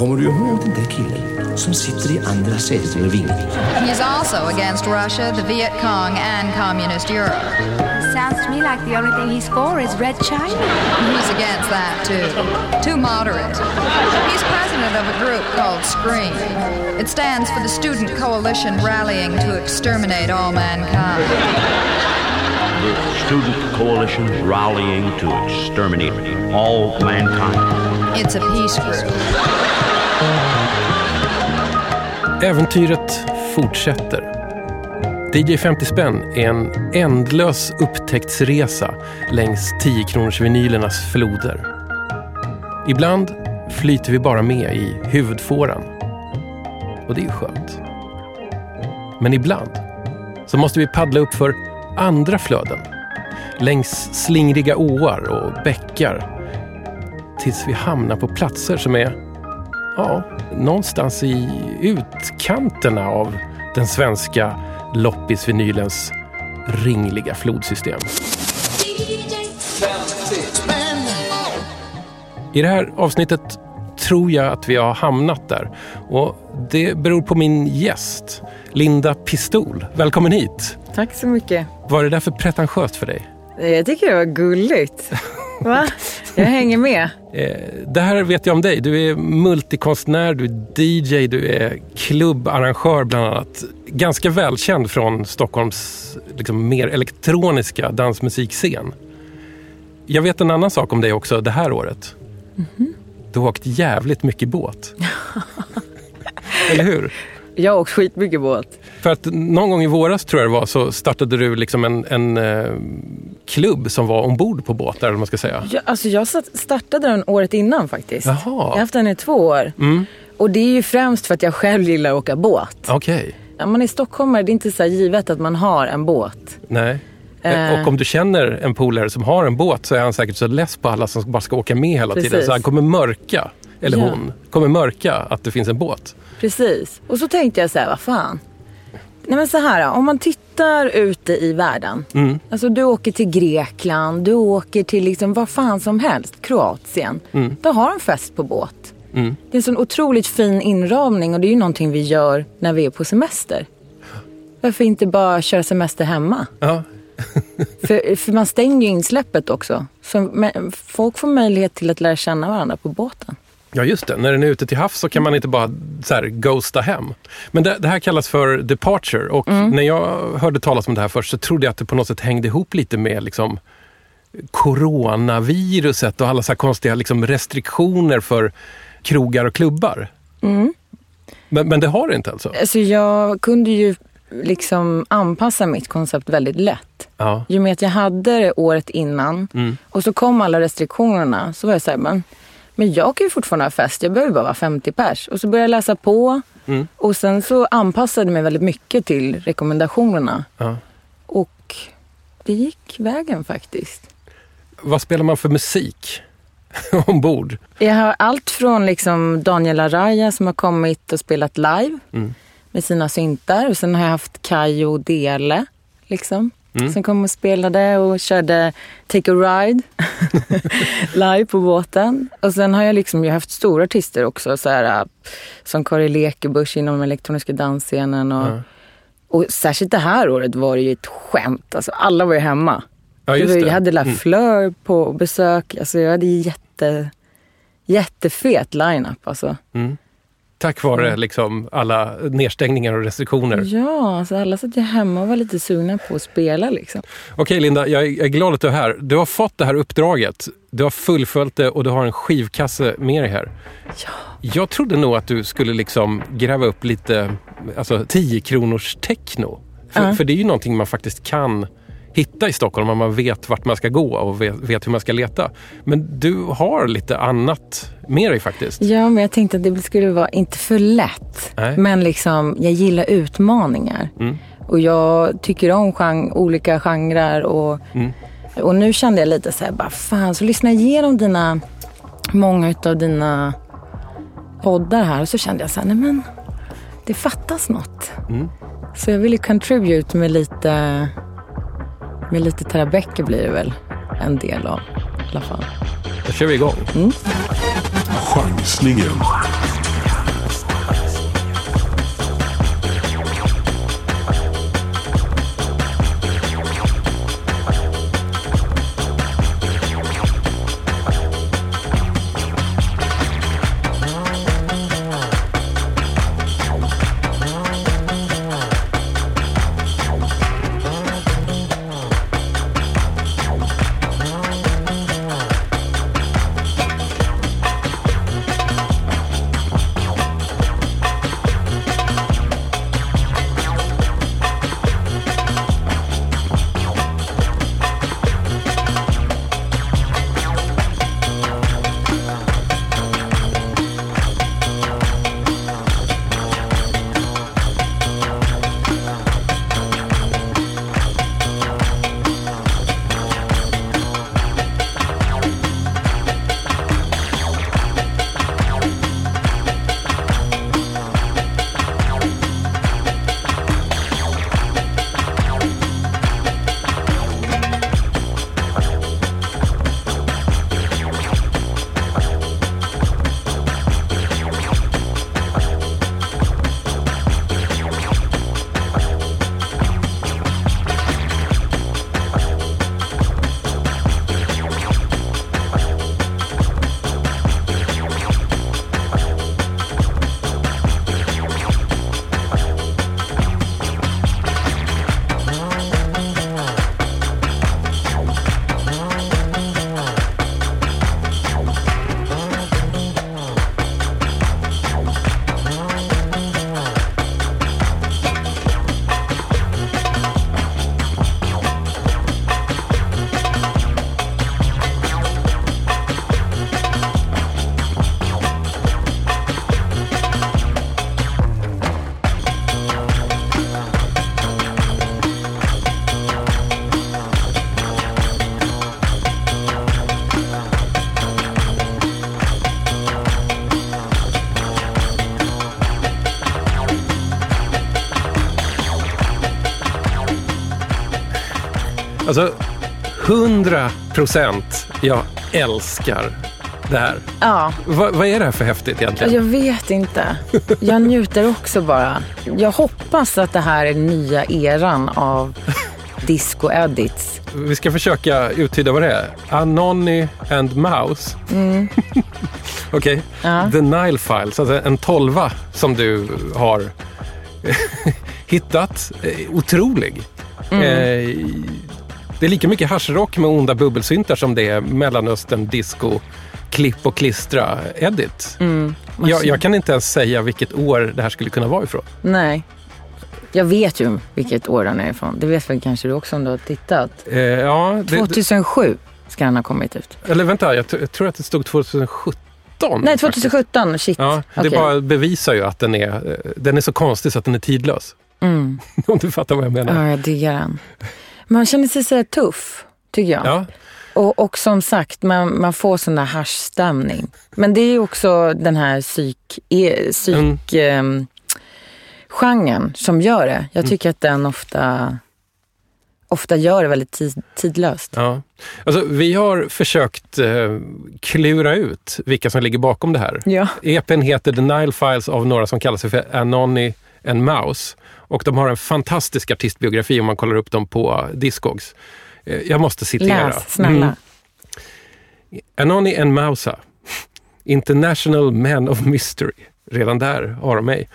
Kommer du ihåg den där killen som sitter i andra sätet över vingen? He's also against Russia, the Viet Cong, and communist Europe. Sounds to me like the only thing he's for is Red China. He's against that too. Too moderate. He's president of a group called SCREAM. It stands for the Student Coalition Rallying to Exterminate All Mankind. The Student Coalition rallying to exterminate all mankind. It's a peace group. Äventyret fortsätter. DJ 50 spänn är en ändlös upptäcktsresa längs 10 kronors vinylernas floder. Ibland flyter vi bara med i huvudfåran. Och det är ju skönt. Men ibland så måste vi paddla upp för andra flöden. Längs slingriga åar och bäckar. Tills vi hamnar på platser som är, ja, någonstans i utkanterna av den svenska loppisvinylens ringliga flodsystem. I det här avsnittet tror jag att vi har hamnat där. Och det beror på min gäst, Linda Pistol. Välkommen hit! Tack så mycket. Vad är det där för pretentiöst för dig? Jag tycker det var gulligt. Va? Jag hänger med. Eh, Det här vet jag om dig. Du är multikonstnär, du är DJ, du är klubbarrangör bland annat. Ganska välkänd från Stockholms liksom, mer elektroniska dansmusikscen. Jag vet en annan sak om dig också det här året. Du har åkt jävligt mycket båt. Eller hur? Jag har åkt skitmycket båt. För att någon gång i våras tror jag det var så startade du liksom en, en eh, klubb som var ombord på båtar, eller vad man ska säga. Jag, alltså jag startade den året innan faktiskt. Jaha. Jag har haft den i två år. Och det är ju främst för att jag själv gillar att åka båt. Okej. När man är stockholmare, det är inte så givet att man har en båt. Nej. Eh. Och om du känner en polare som har en båt så är han säkert så less på alla som bara ska åka med hela tiden. Precis. Så han kommer mörka, eller Ja. hon, kommer mörka att det finns en båt. Precis. Och så tänkte jag så här, vad fan. Nej men så här, om man tittar ute i världen. Alltså du åker till Grekland, du åker till liksom vad fan som helst, Kroatien. Då har de fest på båt. Det är en sån otroligt fin inramning och det är ju någonting vi gör när vi är på semester. Varför inte bara köra semester hemma? Ja. För, för man stänger ju insläppet också. Så folk får möjlighet till att lära känna varandra på båten. Ja, just det. När den är ute till havs så kan man inte bara så här, ghosta hem. Men det, det här kallas för departure och Mm. när jag hörde talas om det här först så trodde jag att det på något sätt hängde ihop lite med liksom, coronaviruset och alla så här konstiga liksom, restriktioner för krogar och klubbar. Mm. Men, men det har det inte alltså? Alltså jag kunde ju liksom anpassa mitt koncept väldigt lätt. Ja. I och med att jag hade det året innan och så kom alla restriktionerna så var jag så här, men, men jag kan ju fortfarande ha fest, jag behöver bara vara 50 pers. Och så började jag läsa på och sen så anpassade jag mig väldigt mycket till rekommendationerna. Ja. Och det gick vägen faktiskt. Vad spelar man för musik ombord? Jag har allt från liksom Daniel Araya som har kommit och spelat live med sina syntar. Och sen har jag haft Kajo Dele liksom, som kom och spelade och körde Take a Ride live på båten. Och sen har jag liksom jag haft stora artister också, så här, som Kari Lekebusch inom elektroniska dansscenen. Och, och särskilt det här året var det ju ett skämt. Alltså, alla var ju hemma. Ja, just det. Jag hade La Mm. Fleur på besök. Alltså, jag hade jätte, jättefet line-up. Alltså. Tack vare liksom alla nedstängningar och restriktioner. Ja, alltså alla satt ju hemma och var lite sugna på att spela. Liksom. Okej Linda, jag är, glad att du är här. Du har fått det här uppdraget. Du har fullföljt det och du har en skivkasse med dig här. Ja. Jag trodde nog att du skulle liksom gräva upp lite alltså 10 kronors techno. För, Ja. för det är ju någonting man faktiskt kan hitta i Stockholm om man vet vart man ska gå och vet, vet hur man ska leta. Men du har lite annat med dig faktiskt. ja, men jag tänkte att det skulle vara inte för lätt. Nej. Men liksom, jag gillar utmaningar. Och jag tycker om gen- olika genrer. Och, och nu kände jag lite så här, bara fan, så lyssna igenom dina, många av dina poddar här. Och så kände jag så här, nej men, det fattas något. Så jag ville contribute med lite, med lite Terabecke blir det väl en del av i alla fall. Då kör vi igång. Chansningen. 100 procent. Jag älskar det här. Ja, Va, vad är det här för häftigt egentligen? jag vet inte. Jag njuter också bara. Jag hoppas att det här är nya eran av disco-edits. Vi ska försöka uttyda vad det är. Anony and Mouse. Okej. Ja. The Nile Files, alltså en tolva som du har hittat. Eh, Otrolig. Eh, det är lika mycket haschrock med onda bubbelsyntar som det är Mellanöstern disco klipp och klistra edit. Jag, jag kan inte ens säga vilket år det här skulle kunna vara ifrån. Nej. Jag vet ju vilket år den är ifrån. Det vet väl kanske du också om du har tittat. Eh, ja, det, 2007 ska den ha kommit ut. eller vänta, jag, jag tror att det stod 2017. Nej, faktiskt. 2017. Shit. Ja, det Okej. bara bevisar ju att den är, eh, den är så konstig så att den är tidlös. Om du fattar vad jag menar. Mm. Ja, jag diggar den. Man känner sig så här tuff, tycker jag. Ja. Och, och som sagt, man, man får sån där haschstämning. Men det är ju också den här psyk, e, psyk ehm, genren som gör det. Jag tycker att den ofta, ofta gör det väldigt tid, tidlöst. Ja. Alltså, vi har försökt eh, klura ut vilka som ligger bakom det här. Ja. EPn heter The Nile Files av några som kallar sig för Anony and Mouse. Och de har en fantastisk artistbiografi om man kollar upp dem på Discogs. Eh, jag måste citera. Läs, snälla. Mm. Anony and Mausa. International Men of Mystery. Redan där har de mig.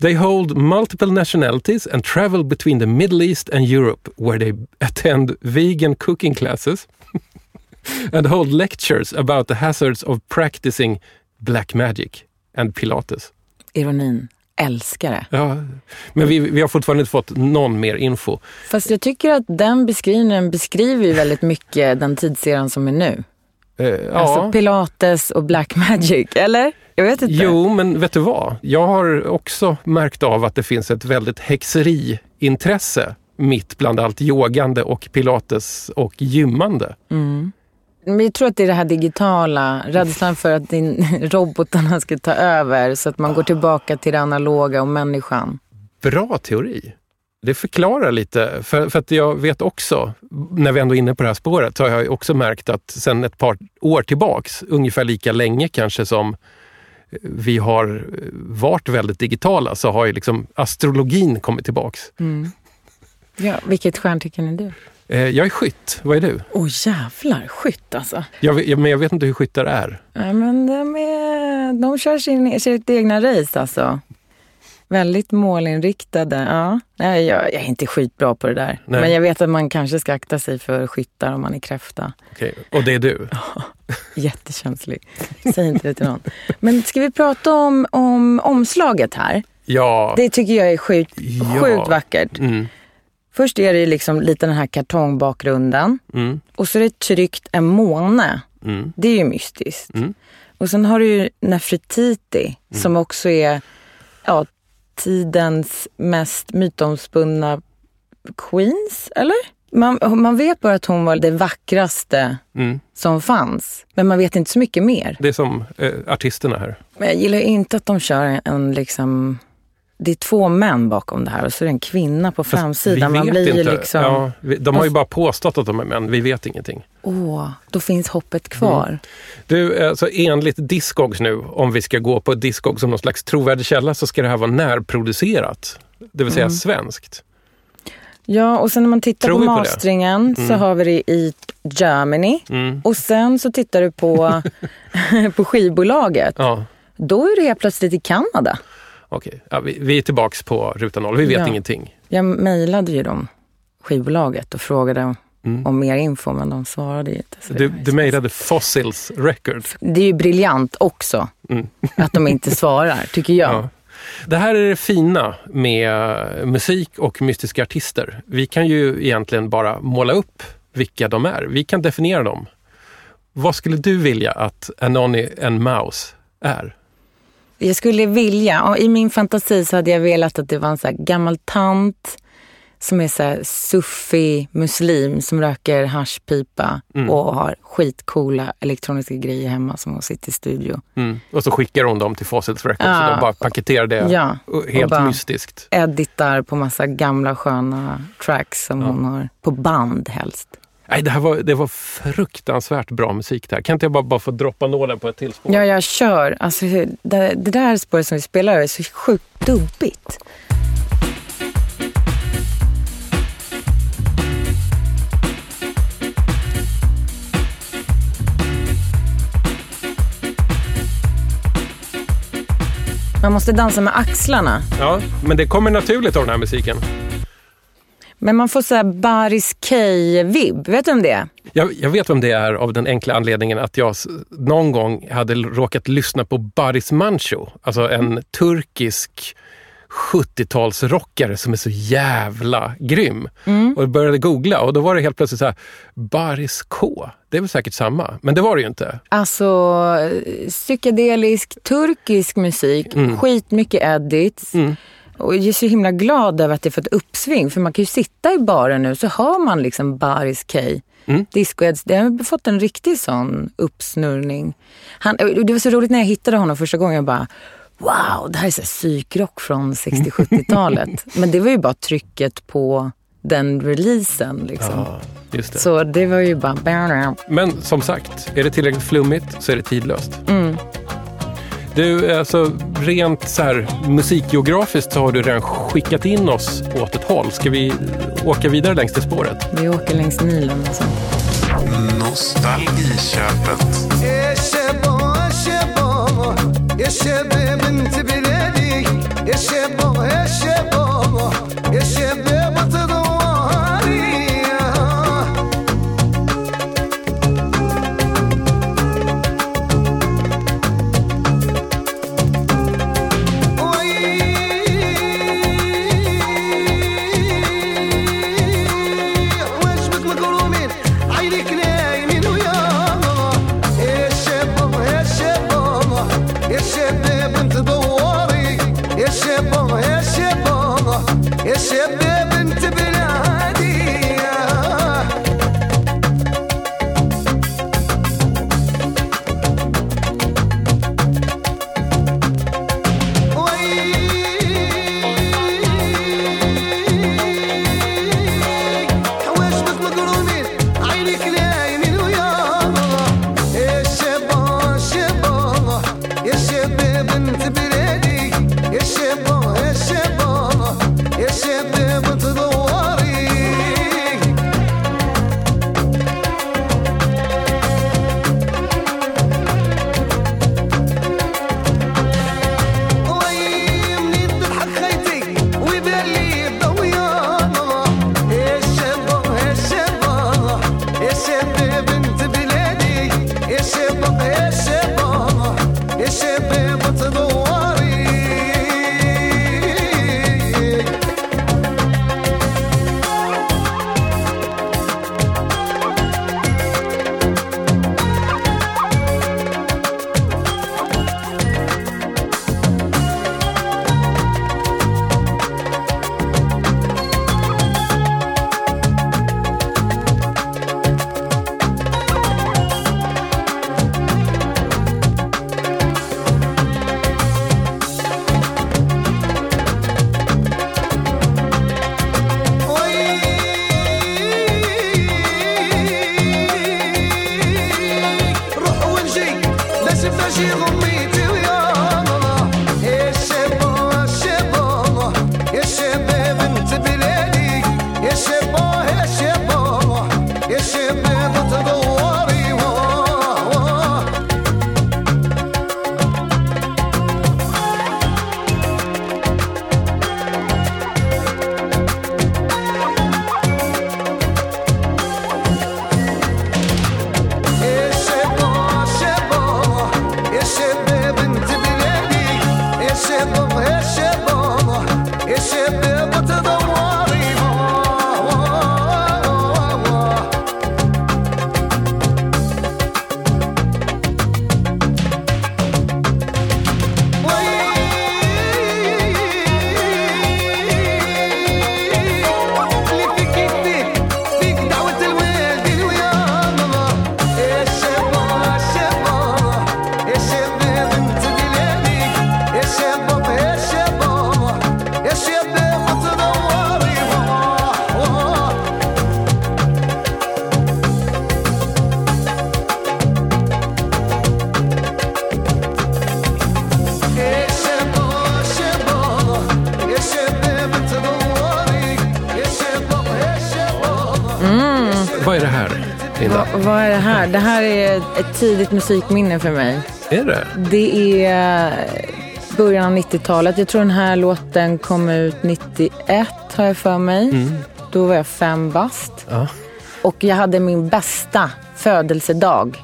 They hold multiple nationalities and travel between the Middle East and Europe where they attend vegan cooking classes and hold lectures about the hazards of practicing black magic and pilates. Ironin. Älskar det. Ja, men vi, vi har fortfarande inte fått någon mer info. Fast jag tycker att den beskrivningen beskriver väldigt mycket den tidseran som är nu. Eh, ja. Alltså pilates och black magic, eller? Jag vet inte. Jo, men vet du vad? Jag har också märkt av att det finns ett väldigt häxeriintresse mitt bland allt yogande och pilates och gymmande. Men jag tror att det är det här digitala, rädslan för att din, robotarna ska ta över så att man går tillbaka till det analoga och människan. Bra teori. Det förklarar lite, för, för att jag vet också, när vi ändå är inne på det här spåret, så har jag också märkt att sen ett par år tillbaks, ungefär lika länge kanske som vi har varit väldigt digitala, så har ju liksom astrologin kommit tillbaks. Ja, vilket stjärntecken är du? Eh, Jag är skytt, vad är du? Åh jävlar, skytt alltså. Jag, vet- men jag vet inte hur skyttar är. Ja, men de, är, de kör sin, sitt egna race alltså. Väldigt målinriktade. Ja. Nej, jag, jag är inte skitbra på det där. Nej. Men jag vet att man kanske ska akta sig för skyttar om man är kräfta. Okej, Och det är du? Jättekänslig. Säg inte det till någon. Men ska vi prata om, om omslaget här? Ja. Det tycker jag är sjukt, Ja. sjukt vackert. Mm, Först är det liksom lite den här kartongbakgrunden. mm, Och så är det tryckt en måne. mm. Det är ju mystiskt. Mm. Och sen har du ju Nefertiti som också är ja, tidens mest mytomspunna queens, eller? Man, man vet bara att hon var det vackraste Mm. som fanns. Men man vet inte så mycket mer. Det är som eh, artisterna här. Men jag gillar inte att de kör en, en liksom... Det är två män bakom det här och så är det en kvinna på framsidan. vi Man blir inte. liksom... Ja, de har ju bara påstått att de är män. Vi vet ingenting. Åh, då finns hoppet kvar. Mm. Du, alltså enligt Discogs nu, om vi ska gå på Discogs som någon slags trovärdig källa, så ska det här vara närproducerat. Det vill säga Mm. svenskt. Ja, och sen när man tittar Tror på vi på masteringen så har vi det i Germany. Mm. Och sen så tittar du på, på skivbolaget. Ja, Då är det helt plötsligt i Kanada. Okej. Ja, vi, vi är tillbaks på ruta noll. Vi vet Ja. ingenting. Jag mejlade ju dem, skivbolaget, och frågade Mm. om mer info, men de svarade ju inte. Du, du mejlade Fossils Records. Det är ju briljant också Mm. att de inte svarar, tycker jag. Ja. Det här är det fina med musik och mystiska artister. Vi kan ju egentligen bara måla upp vilka de är. Vi kan definiera dem. Vad skulle du vilja att Anony and Mouse är? Jag skulle vilja, och i min fantasi så hade jag velat att det var en så gammal tant som är så här suffig muslim som röker haschpipa och har skitcoola elektroniska grejer hemma som hon sitter i studio. Mm. Och så skickar hon dem till Fawcett Records Ja. och de bara paketerar det Ja, helt mystiskt. Editar på massa gamla sköna tracks som hon har på band helst. Nej, det här var, det var fruktansvärt bra musik där. Kan inte jag bara, bara få droppa nålen på ett till spår? Ja, jag kör. Alltså, det, det där spåret som vi spelar är så sjukt dubbigt. Man måste dansa med axlarna. Ja, men det kommer naturligt av den här musiken. Men man får så här Baris K-vibb. Vet du om det? Jag, jag vet om det är av den enkla anledningen att jag någon gång hade råkat lyssna på Baris Mancho. Alltså en turkisk 70-talsrockare som är så jävla grym. Och jag började googla och då var det helt plötsligt så här, Baris K. Det är väl säkert samma, men det var det ju inte. Alltså psykedelisk turkisk musik, skitmycket edits. Och jag är så himla glad över att det fått uppsving. För man kan ju sitta i baren nu så hör man liksom Baris K. Disco Eds. Det har fått en riktig sån uppsnurrning. Han, och det var så roligt när jag hittade honom första gången. Jag bara wow, det här är så här psykrock från 60-70-talet. Men det var ju bara trycket på den releasen liksom. Just det. Så det var ju bara... Men som sagt, är det tillräckligt flummigt så är det tidlöst. Du, alltså rent så här musikgeografiskt så har du redan skickat in oss åt ett håll. Ska vi åka vidare längs det spåret? Vi åker längs Nilen och så. Nostalgiköpet. Vad är det här? Det här är ett tidigt musikminne för mig. Är det? Det är början av 90-talet. Jag tror den här låten kom ut 91 har jag för mig. Då var jag fem bast. Ja. Och jag hade min bästa födelsedag.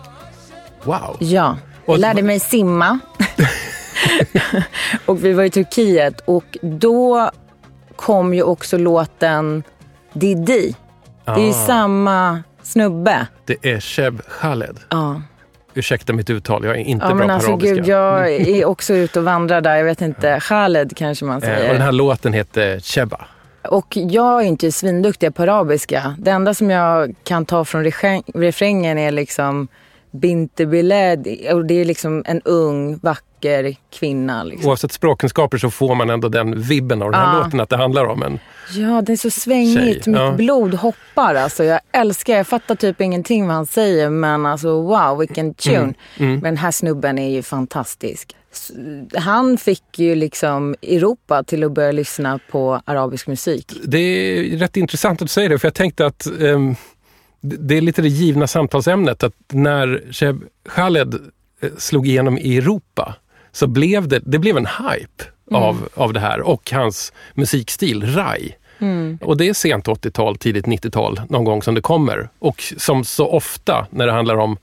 Wow. Ja. Jag lärde mig simma. och vi var i Turkiet och då kom ju också låten Didi. Det är ju Ah. samma snubbe. Det är Sheb Khaled. Ja. Ursäkta mitt uttal, jag är inte Ja bra men på alltså arabiska. gud, jag är också ute och vandrar där. Jag vet inte, Khaled kanske man Eh, säger. och den här låten heter Cheba. Och jag är inte svinduktig på arabiska. Det enda som jag kan ta från refräng- refrängen är liksom Binte Biled. Och det är liksom en ung, vacker kvinna. Liksom. Oavsett språkkunskaper så får man ändå den vibben av den här Ja. låten att det handlar om en... Ja, det är så svängigt. Tjej, Mitt ja. blod hoppar. Alltså, jag älskar, jag fattar typ ingenting vad han säger. Men alltså wow, vilken tune. Men den här snubben är ju fantastisk. Han fick ju liksom Europa till att börja lyssna på arabisk musik. Det är rätt intressant att du säger det, för jag tänkte att ehm, det är lite det givna samtalsämnet att när Sheb Khaled eh, slog igenom i Europa så blev det, det blev en hype av, av det här och hans musikstil, Rai. Och det är sent 80-tal, tidigt 90-tal någon gång som det kommer. Och som så ofta när det handlar om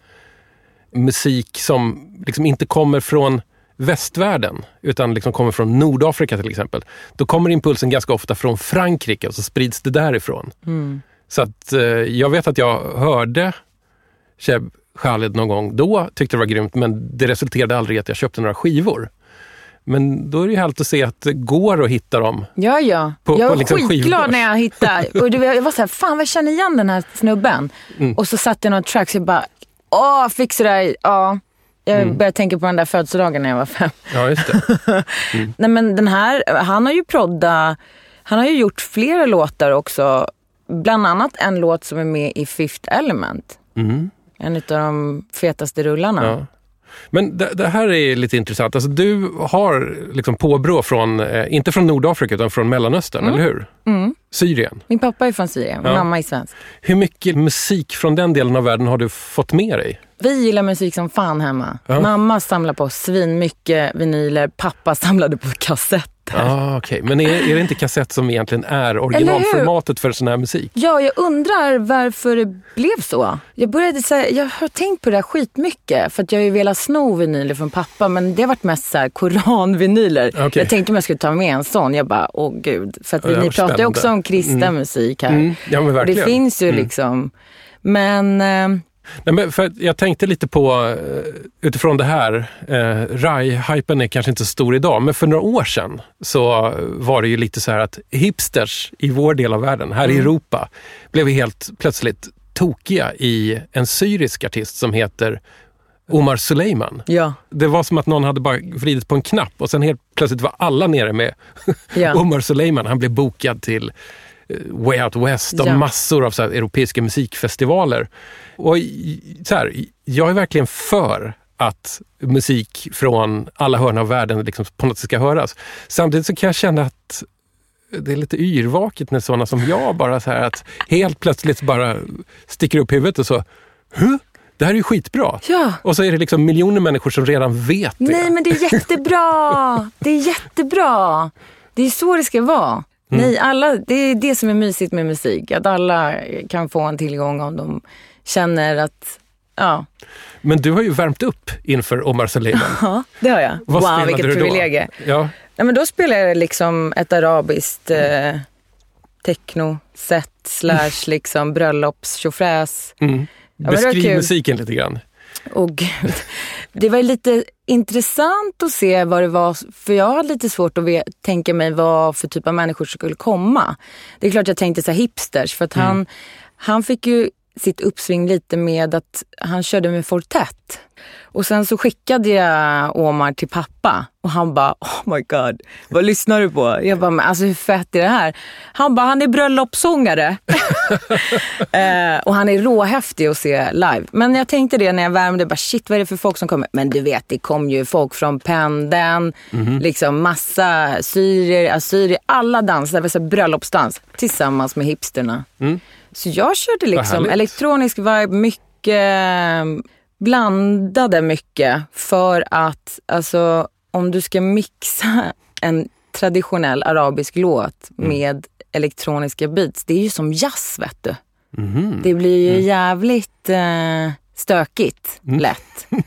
musik som liksom inte kommer från västvärlden utan liksom kommer från Nordafrika till exempel. Då kommer impulsen ganska ofta från Frankrike och så sprids det därifrån. Så att eh, jag vet att jag hörde Sheb Khaled någon gång då, tyckte det var grymt men det resulterade aldrig i att jag köpte några skivor. Men då är det ju härligt att se att det går att hitta dem. Ja, ja. På- jag var liksom skitglad skivbörs. när jag hittade. Och det jag var så här, fan jag känner igen den här snubben. Mm. Och så satte jag några tracks och jag bara, åh, fix det Ja. Jag Mm. började tänka på den där födelsedagen när jag var fem. Ja, just det. Nej men den här, han har ju prodda, han har ju gjort flera låtar också. Bland annat en låt som är med i Fifth Element. En av de fetaste rullarna. Mm. Ja. Men det, det här är lite intressant. Alltså, du har liksom påbrå från, eh, inte från Nordafrika utan från Mellanöstern, eller hur? Syrien. Min pappa är från Syrien, min Ja. mamma är svensk. Hur mycket musik från den delen av världen har du fått med dig? Vi gillar musik som fan hemma. Ja. Mamma samlar på svin mycket vinyler, pappa samlade på kassetter. Ah, okay. Men är, är det inte kassett som egentligen är originalformatet för sån här musik? Ja, jag undrar varför det blev så. Jag började säga, jag har tänkt på det här skitmycket för att jag har ju velat sno vinyler från pappa men det har varit mest så här koranvinyler. Okej. Jag tänkte om jag skulle ta med en sån. Jag bara, åh gud. För att vi, ni pratar ju också om kristen musik här. Mm, ja, men Och det verkligen. finns ju liksom. Men eh, Nej, men för jag tänkte lite på, eh, utifrån det här, eh, Rai-hypen är kanske inte så stor idag, men för några år sedan så var det ju lite så här att hipsters i vår del av världen, här Mm. i Europa, blev helt plötsligt tokiga i en syrisk artist som heter Omar Suleiman. ja, Det var som att någon hade bara vridit på en knapp och sen helt plötsligt var alla nere med Ja. Omar Suleiman. Han blev bokad till eh, Way Out West och Ja. massor av så europeiska musikfestivaler. Och så här, jag är verkligen för att musik från alla hörn av världen liksom på något sätt ska höras. Samtidigt så kan jag känna att det är lite yrvaket när sådana som jag bara så här att helt plötsligt bara sticker upp huvudet och så, huh? Det här är ju skitbra. Ja. Och så är det liksom miljoner människor som redan vet det. nej men det är jättebra. det är jättebra. Det är så det ska vara. Mm. Nej, alla, det är det som är mysigt med musik. Att alla kan få en tillgång om de känner att, ja, Men du har ju värmt upp inför Omar Suleiman. ja det har jag. Vad wow, spelade vilket privilegie. Ja. Nej, men då spelar jag liksom ett arabiskt eh, techno-set slash liksom bröllops. Mm. var Beskriv musiken lite grann. Och gud, det var lite intressant att se vad det var, för jag hade lite svårt att tänka mig vad för typ av människor som skulle komma. Det är klart jag tänkte så här hipsters, för att han, han fick ju sitt uppsving lite med att han körde med Fortet. Och sen så skickade jag Omar till pappa och han bara, oh my god, vad lyssnar du på? Jag bara, men alltså hur fett är det här? Han bara, han är bröllopssångare. eh, och han är råhäftig att se live. Men jag tänkte det när jag värmde, bara shit vad är det för folk som kommer? Men du vet, det kom ju folk från pendeln, liksom massa syrier, assyrier, alla dansade, bröllopsdans tillsammans med hipsterna. Så jag körde liksom elektronisk vibe, mycket blandade mycket för att alltså, om du ska mixa en traditionell arabisk låt med elektroniska beats, det är ju som jazz vet du. Det blir ju jävligt eh, stökigt lätt.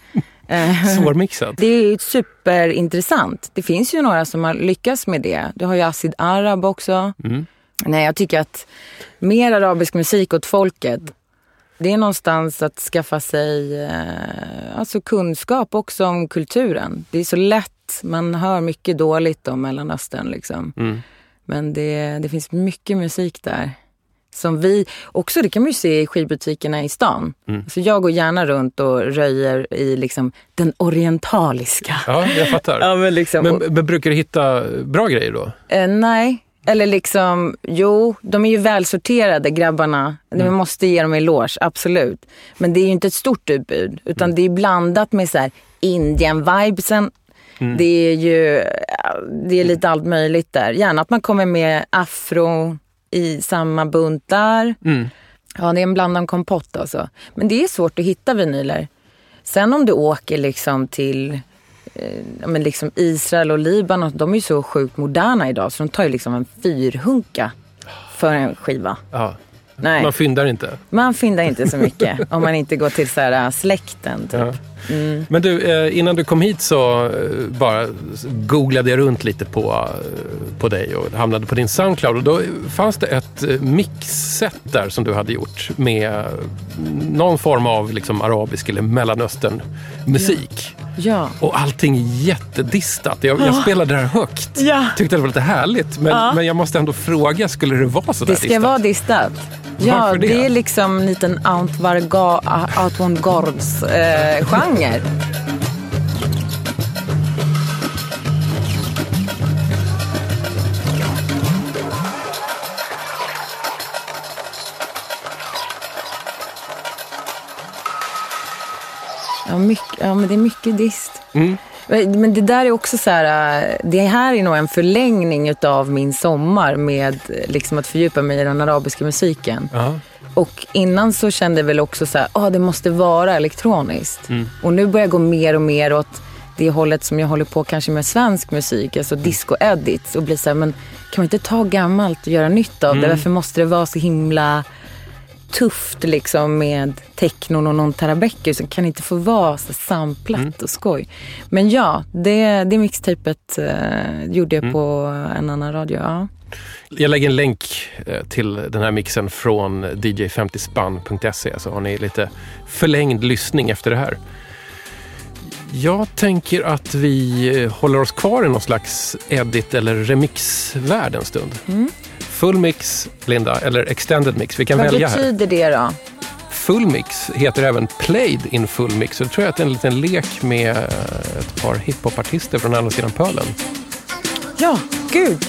Eh, Svårmixat. det är ju superintressant. Det finns ju några som har lyckats med det. Du har ju Acid Arab också. Nej, jag tycker att mer arabisk musik åt folket. Det är någonstans att skaffa sig eh, alltså kunskap också om kulturen. Det är så lätt, man hör mycket dåligt om Mellanöstern liksom. Men det, det finns mycket musik där. Som vi, också det kan man ju se i skivbutikerna i stan. Så jag går gärna runt och röjer i liksom den orientaliska. Ja, jag fattar. Ja, men liksom, Men, men brukar du hitta bra grejer då? Eh, nej, eller liksom, jo, de är ju välsorterade grabbarna. Man måste ge dem eloge, absolut. Men det är ju inte ett stort utbud, utan det är blandat med så här Indien-vibesen. Det är ju det är lite allt möjligt där. Gärna att man kommer med afro i samma buntar. Ja, det är en blandad kompott alltså. Men det är svårt att hitta vinyler. Sen om du åker liksom till men liksom Israel och Libanon, de är ju så sjukt moderna idag så de tar ju liksom en fyrhunka för en skiva. Ja. Nej, Man fyndar inte. man fyndar inte så mycket om man inte går till så här, äh, släkten. Typ. Ja. Men du, eh, innan du kom hit så eh, bara googlade jag runt lite på, eh, på dig och hamnade på din Soundcloud. Och då fanns det ett mixset där som du hade gjort med någon form av liksom arabisk eller mellanöstern musik. Ja. Och allting jättedistat. Jag, jag spelade det här högt. Ja. Tyckte det var lite härligt. Men, men jag måste ändå fråga, skulle det vara så där Det ska distat? vara distat. Ja, Varför det? det? är liksom en liten avant-garde eh, genre. Ja, mycket, ja, men det är mycket dist. Men det där är också så här, äh, det här är nog en förlängning av min sommar med liksom att fördjupa mig i den arabiska musiken. Ja. Och innan så kände jag väl också så här, ah, det måste vara elektroniskt. Och nu börjar jag gå mer och mer åt det hållet som jag håller på kanske med svensk musik, alltså disco-edits. Och bli så här, men kan man inte ta gammalt och göra nytt av det? Varför måste det vara så himla tufft liksom med technon och någon terabecker som kan inte få vara så samplat och skoj. Men ja, det, det mixtapet eh, gjorde jag på en annan radio. Ja. Jag lägger en länk eh, till den här mixen från dj50spann.se så har ni lite förlängd lyssning efter det här. Jag tänker att vi eh, håller oss kvar i någon slags edit eller remixvärld en stund. Full mix, Linda, eller extended mix. Vi kan Vad välja här. betyder det då? Full mix heter även played in full mix. Så jag tror att det är en liten lek med eh, ett par hiphopartister från andra sidan pölen. Ja, gud.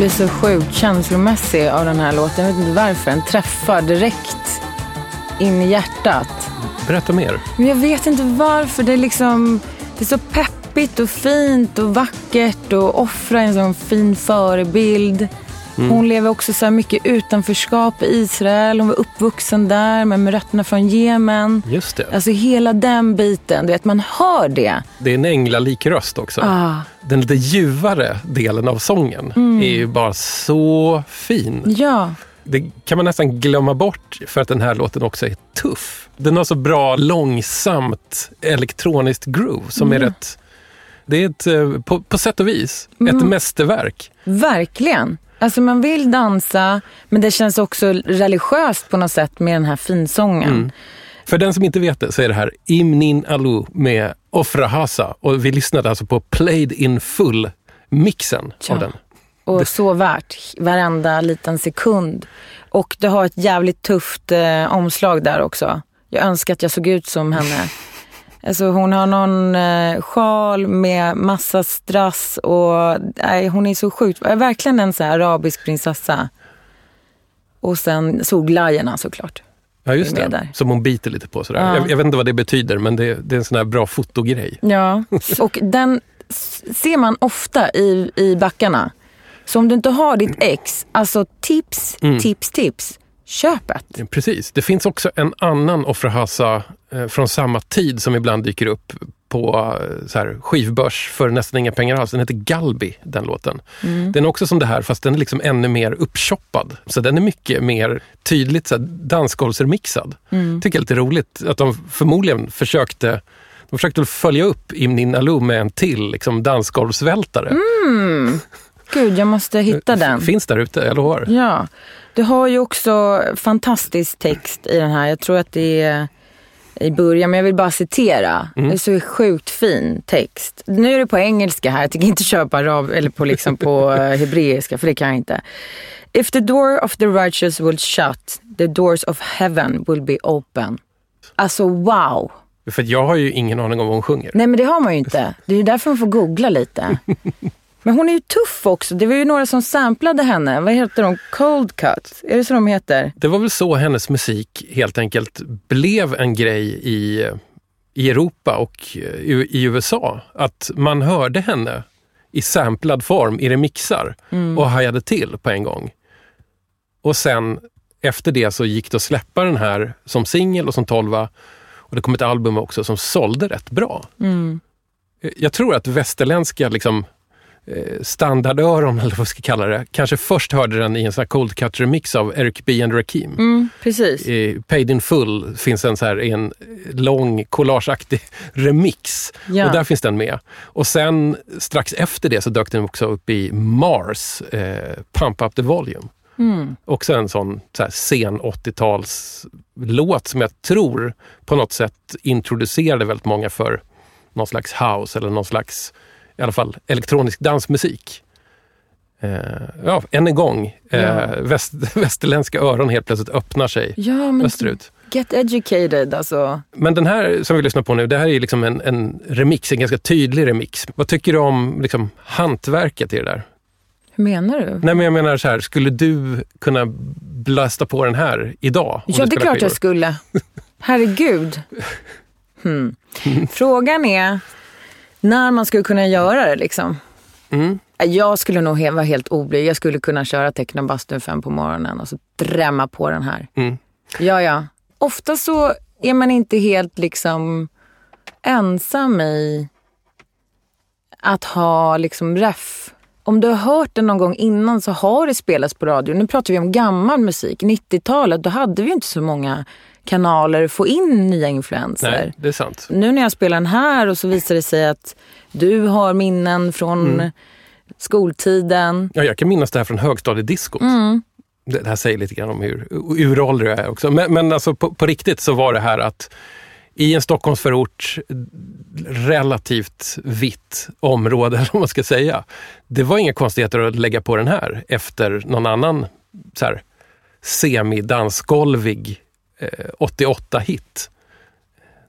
Blir så sjukt känslomässig av den här låten. Jag vet inte varför. Den träffar direkt in i hjärtat. Berätta mer. Men jag vet inte varför. Det är liksom... Det är så peppigt och fint och vackert och offra en sån fin förebild. Hon lever också så här mycket utanförskap i Israel. Hon var uppvuxen där men med rötterna från Jemen. Just det. Alltså hela den biten, du vet man hör det. Det är en änglalik röst också. Ah. Den lite ljuvare delen av sången Mm. Är ju bara så fin. Ja, Det kan man nästan glömma bort för att den här låten också är tuff. Den har så bra långsamt elektroniskt groove som är rätt... Det är ett, eh, på, på sätt och vis ett mästerverk. verkligen. Alltså man vill dansa men det känns också religiöst på något sätt med den här finsången. För den som inte vet det så är det här Imnin Alu med Ofra Hasa och vi lyssnade alltså på Played in Full-mixen Ja. av den. Och så värt varenda liten sekund. Och det har ett jävligt tufft eh, omslag där också. Jag önskar att jag såg ut som henne. Alltså hon har någon eh, sjal med massa strass och nej, hon är så sjukt, är verkligen en så arabisk prinsessa. Och sen solglajjorna såklart. Ja, just det. där. Som hon biter lite på. Sådär. Ja. Jag, jag vet inte vad det betyder, men det, det är en sån här bra fotogrej. Ja, och den ser man ofta i, i backarna. Så om du inte har ditt ex, alltså tips, tips, tips. Köp ett. Ja, Precis. Det finns också en annan Ofra Hasa eh, från samma tid som ibland dyker upp på eh, så här, skivbörs för nästan inga pengar alls. Den heter Galbi, den låten. Den är också som det här, fast den är liksom ännu mer uppchoppad. Så den är mycket mer tydligt så här, dansgolvsremixad. Tycker jag är lite roligt att de förmodligen försökte de försökte följa upp Imnin Alu med en till liksom, dansgolvsvältare. Gud, jag måste hitta den. Finns där ute, jag lovar. Ja. Du har ju också fantastisk text i den här. Jag tror att det är i början, men jag vill bara citera. Det är så sjukt fin text. Nu är det på engelska här, jag tänker inte köpa arab eller på, liksom på eh, hebreiska, för det kan jag inte. If the door of the righteous will shut, the doors of heaven will be open. Alltså wow! För jag har ju ingen aning om vad hon sjunger. Nej men det har man ju inte. Det är ju därför man får googla lite. Men hon är ju tuff också. Det var ju några som samplade henne. Vad heter de? Cold Cut? Är det så de heter? Det var väl så hennes musik helt enkelt blev en grej i, i Europa och i, i USA. Att man hörde henne i samplad form i remixar och hajade till på en gång. Och sen efter det så gick det att släppa den här som singel och som tolva. Och det kom ett album också som sålde rätt bra. Jag tror att västerländska liksom, eh, standardöron, eller vad vi ska kalla det, kanske först hörde den i en sån här cold cut remix av Eric B and Rakim. Mm, precis. I Paid in Full finns en så här en lång collageaktig remix. Ja. Och där finns den med. Och sen strax efter det så dök den också upp i Mars, eh, Pump Up the Volume. Mm. Också en sån så här sen 80-tals låt som jag tror på något sätt introducerade väldigt många för någon slags house eller någon slags i alla fall elektronisk dansmusik. Eh, ja, än en gång. Eh, Ja. väst, västerländska öron helt plötsligt öppnar sig Ja, men österut. get educated alltså. Men den här som vi lyssnar på nu, det här är liksom en, en remix, en ganska tydlig remix. Vad tycker du om liksom, hantverket i det där? Hur menar du? Nej men jag menar så här, skulle du kunna blasta på den här idag? Ja, det är klart jag skivor? skulle. Herregud. Hmm. Frågan är när man skulle kunna göra det liksom. Mm. Jag skulle nog vara helt oblyg. Jag skulle kunna köra Technobastun fem på morgonen och så drämma på den här. Mm. Ja, ja. Ofta så är man inte helt liksom ensam i att ha liksom ref. Om du har hört den någon gång innan så har det spelats på radio. Nu pratar vi om gammal musik. 90-talet, då hade vi inte så många kanaler få in nya influenser. Nej, det är sant. Nu när jag spelar den här och så visar det sig att du har minnen från skoltiden. Ja, jag kan minnas det här från högstadiediskot. Mm. Det, det här säger lite grann om hur uråldrig jag är också. Men, men alltså på, på riktigt så var det här att i en Stockholmsförort, relativt vitt område, eller vad man ska säga. Det var inga konstigheter att lägga på den här efter någon annan så här, semidansgolvig eh, 88-hit.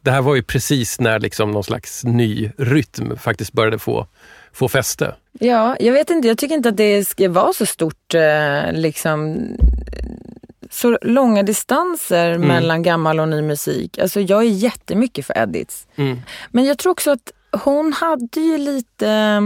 Det här var ju precis när liksom någon slags ny rytm faktiskt började få få fäste. Ja, jag vet inte. Jag tycker inte att det ska vara så stort, eh, liksom, så långa distanser mellan gammal och ny musik. Alltså jag är jättemycket för edits. Men jag tror också att hon hade ju lite eh,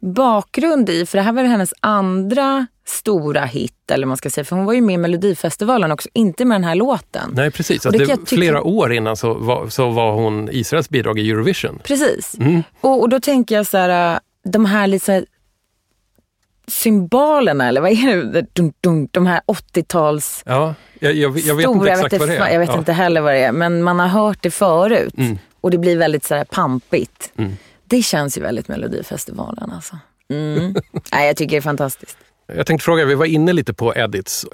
bakgrund i, för det här var hennes andra stora hit, eller man ska säga. För hon var ju med i Melodifestivalen också, inte med den här låten. Nej, precis. Och det det flera år innan så var, så var hon Israels bidrag i Eurovision. Precis. Och, och då tänker jag så här, äh, de här här symbolerna, eller vad är det? Dun, dun, de här 80-tals Ja, jag, jag, jag vet stora, inte exakt vad det är. Jag vet ja. inte heller vad det är, men man har hört det förut. Och det blir väldigt så här pampigt. Det känns ju väldigt Melodifestivalen alltså. Mm. Nej, jag tycker det är fantastiskt. Jag tänkte fråga, vi var inne lite på edits.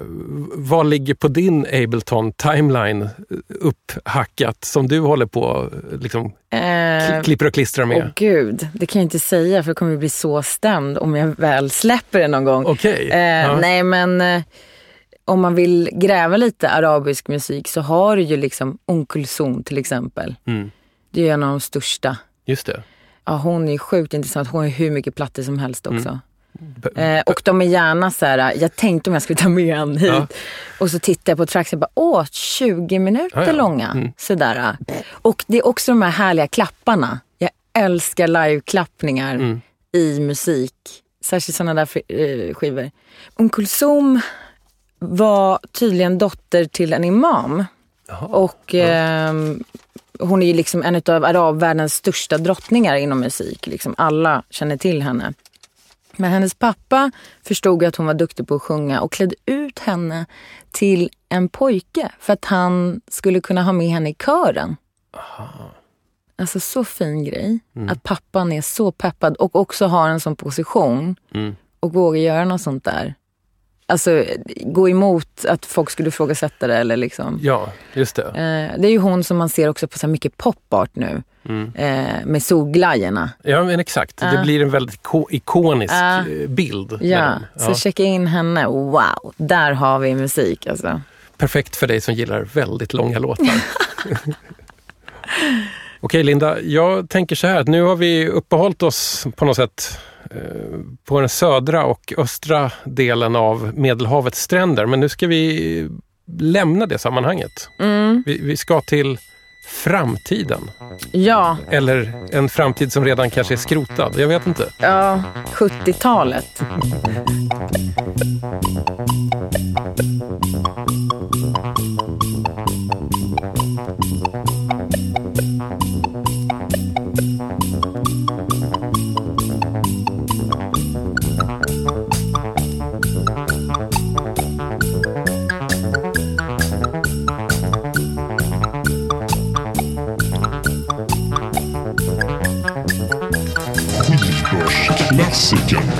Vad ligger på din Ableton timeline upphackat som du håller på liksom, Eh, kli- klipper och klistrar Åh med? gud, det kan jag inte säga för jag kommer bli så stämd om jag väl släpper det någon gång. Okej. Eh, ja. Nej men eh, om man vill gräva lite arabisk musik så har du ju liksom Kulthum till exempel. Mm. Det är en av de största. Just det. Ja, hon är sjukt intressant. Hon har hur mycket plattor som helst också. Mm. Eh, och de är gärna så här, jag tänkte om jag skulle ta med en hit. Ja. Och så tittar jag på tracks och bara, åh, 20 minuter Ja, ja. långa. Mm. Sådär. Och det är också de här härliga klapparna. Jag älskar liveklappningar Mm. i musik. Särskilt sådana där eh, skivor. Umm Kulthum var tydligen dotter till en imam. Och ehm, hon är ju liksom en av arabvärldens största drottningar inom musik. Liksom alla känner till henne. Men hennes pappa förstod att hon var duktig på att sjunga och klädde ut henne till en pojke för att han skulle kunna ha med henne i kören. Alltså så fin grej. Att pappan är så peppad och också har en sån position och vågar göra något sånt där. Alltså gå emot att folk skulle ifrågasätta det eller liksom. Ja, just det. Eh, det är ju hon som man ser också på så mycket popart nu. Eh, med solglajjorna. Ja, men exakt. Det Ja. blir en väldigt ko- ikonisk Ja. eh, bild. Ja, den. så checka in henne. Wow, där har vi musik alltså. Perfekt för dig som gillar väldigt långa låtar. Okej Linda, jag tänker så här att nu har vi uppehållit oss på något sätt eh, på den södra och östra delen av Medelhavets stränder. Men nu ska vi lämna det sammanhanget. Mm. Vi, vi ska till framtiden. Ja, Eller en framtid som redan kanske är skrotad. Jag vet inte. ja 70-talet. Mexican.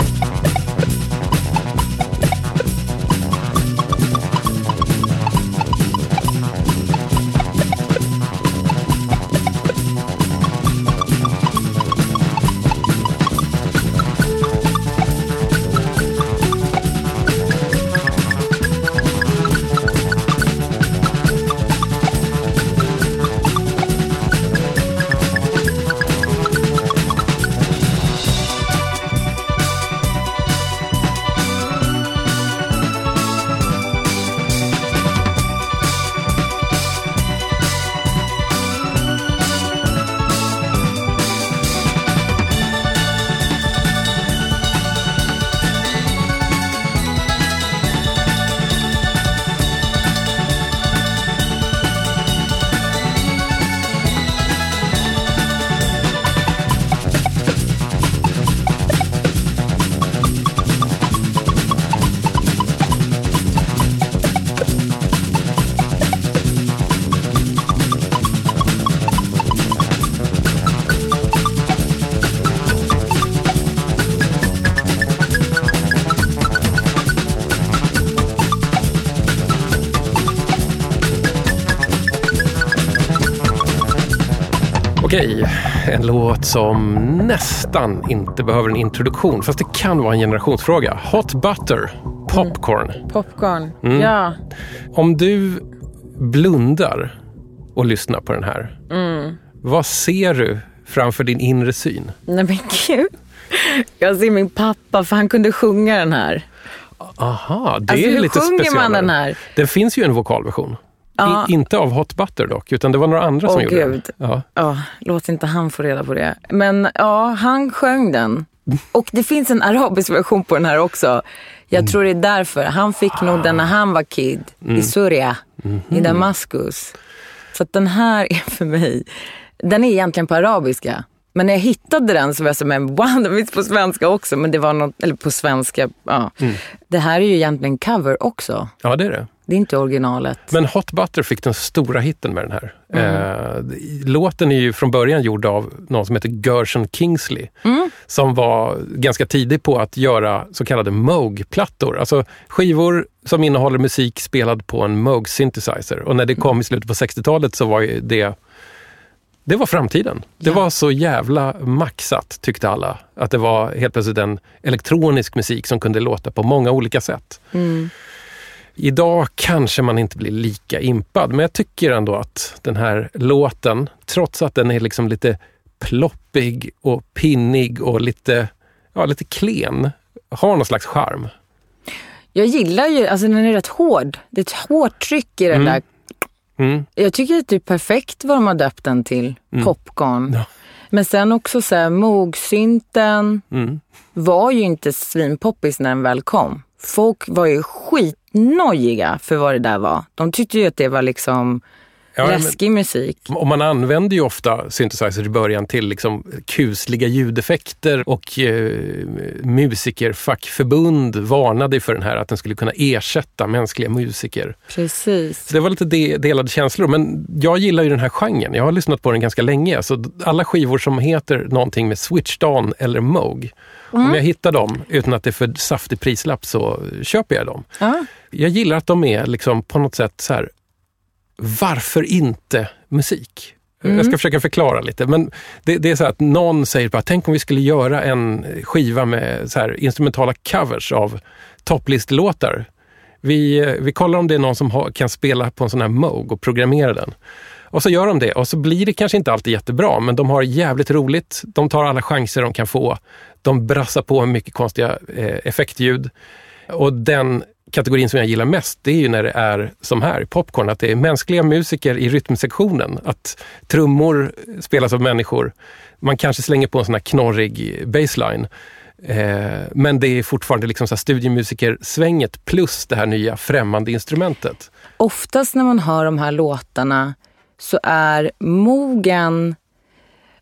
Som nästan inte behöver en introduktion. Fast det kan vara en generationsfråga. Hot Butter, Popcorn. Popcorn. Mm. Ja. Om du blundar och lyssnar på den här. Mm. Vad ser du framför din inre syn? Nej men gud. Jag ser min pappa, för han kunde sjunga den här. Aha, det Alltså, är hur lite sjunger man den här? Den finns ju en vokalversion. Ja. I, inte av Hot Butter dock, utan det var några andra som Åh, gjorde Gud. den. Ja. Ja, låt inte han få reda på det. Men ja, han sjöng den. Och det finns en arabisk version på den här också. Jag tror det är därför. Han fick nog den när han var kid i Syria, i Damaskus. Så den här är för mig, den är egentligen på arabiska. Men när jag hittade den så var jag så men wow, den finns på svenska också. Men det var något, eller på svenska, ja. Det här är ju egentligen cover också. ja, det är det. Det är inte originalet. Men Hot Butter fick den stora hitten med den här. Mm. Eh, låten är ju från början gjord av någon som heter Gershon Kingsley. Mm. Som var ganska tidig på att göra så kallade Moog-plattor. Alltså skivor som innehåller musik spelad på en Moog synthesizer. Och när det kom i slutet på 60-talet så var ju det det var framtiden. Det var så jävla maxat, tyckte alla. Att det var helt plötsligt en elektronisk musik som kunde låta på många olika sätt. Idag kanske man inte blir lika impad, men jag tycker ändå att den här låten, trots att den är liksom lite ploppig och pinnig och lite, ja, lite klen, har någon slags charm. Jag gillar ju, alltså den är rätt hård. Det är ett hårt tryck i den där. Mm. Jag tycker att det är perfekt vad de har döpt den till. Popcorn. Ja. Men sen också så här, Moog-synten Mm. var ju inte svinpoppis när den väl kom. Folk var ju skitnojiga för vad det där var. De tyckte ju att det var liksom Ja, men- läskig musik. Och man använder ju ofta synthesizer i början till liksom kusliga ljudeffekter och eh, musikerfackförbund varnade för den här att den skulle kunna ersätta mänskliga musiker. Precis. Så det var lite de, delade känslor, men jag gillar ju den här genren. Jag har lyssnat på den ganska länge, så alla skivor som heter någonting med Switched On eller Moog, om jag hittar dem utan att det är för saftig prislapp så köper jag dem. Ja. Jag gillar att de är liksom på något sätt så här, varför inte musik? Jag ska försöka förklara lite, men det, det är så att någon säger bara, tänk om vi skulle göra en skiva med så här instrumentala covers av topplistlåtar. Vi, vi kollar om det är någon som har, kan spela på en sån här Moog och programmera den. Och så gör de det och så blir det kanske inte alltid jättebra, men de har jävligt roligt. De tar alla chanser de kan få. De brassar på mycket konstiga eh, effektljud. Och den kategorin som jag gillar mest, det är ju när det är som här Popcorn, att det är mänskliga musiker i rytmsektionen. Att trummor spelas av människor. Man kanske slänger på en sån här knorrig baseline. Eh, men det är fortfarande liksom så studiemusiker-svänget plus det här nya främmande instrumentet. Oftast när man hör de här låtarna så är mogen,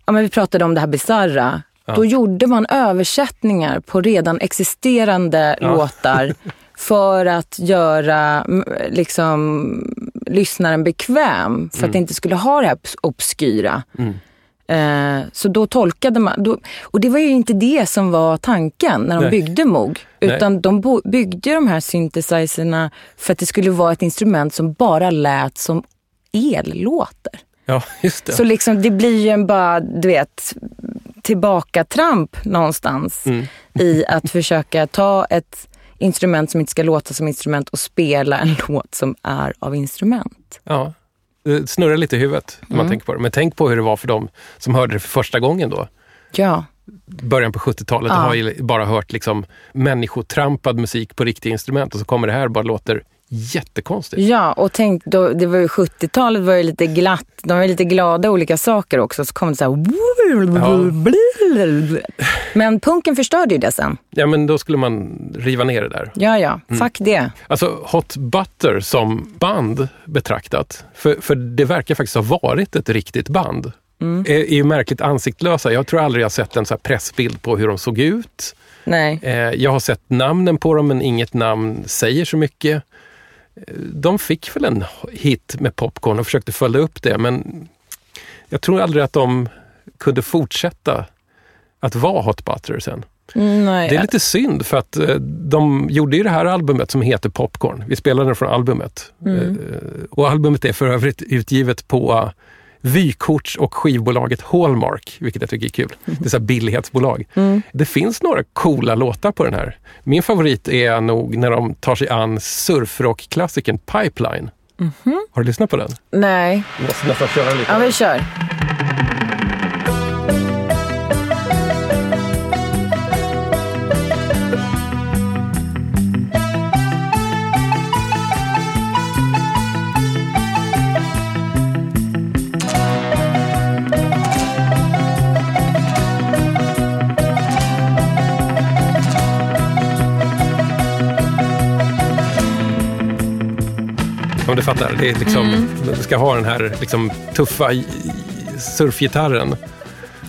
ja men vi pratade om det här bizarra, då gjorde man översättningar på redan existerande låtar för att göra mm, liksom, lyssnaren bekväm, för att det inte skulle ha det här obs- obskyra. Eh, så då tolkade man, då, och det var ju inte det som var tanken när de Nej. byggde Moog. Nej. Utan de bo, byggde de här synthesizerna för att det skulle vara ett instrument som bara lät som ellåtar. Ja, just det. Så liksom, det blir ju en bara, du vet, tillbaka-tramp någonstans i att försöka ta ett instrument som inte ska låta som instrument och spela en låt som är av instrument. Ja. Det snurrar lite i huvudet när man tänker på det. Men tänk på hur det var för dem som hörde det för första gången då. Ja, Början på 70-talet Ja. har ju bara hört liksom människotrampad musik på riktiga instrument och så kommer det här och bara låter jättekonstigt. ja och tänk, då, det var ju 70-talet var ju lite glatt, de var lite glada olika saker också. Så kom det så här... Men punken förstörde ju det sen. Ja, men då skulle man riva ner det där. Ja, ja, fuck det. Alltså Hot Butter som band betraktat, för, för det verkar faktiskt ha varit ett riktigt band, är, är ju märkligt ansiktslösa. Jag tror aldrig jag sett en så pressbild på hur de såg ut. Nej. Eh, jag har sett namnen på dem, men inget namn säger så mycket. De fick väl en hit med Popcorn och försökte följa upp det, men jag tror aldrig att de kunde fortsätta att vara Hot Butter sen. Nej. Det är lite synd för att eh, de gjorde ju det här albumet som heter Popcorn. Vi spelade det från albumet. Eh, Och albumet är för övrigt utgivet på vykorts och skivbolaget Hallmark, vilket jag tycker är kul. Det är så billighetsbolag. Det finns några coola låtar på den här. Min favorit är nog när de tar sig an surfrockklassikern Pipeline. Har du lyssnat på den? Nej. Jag måste nästan köra lite. Ja, vi kör. Om du fattar. Det är liksom, Du ska ha den här liksom, tuffa surfgitarren.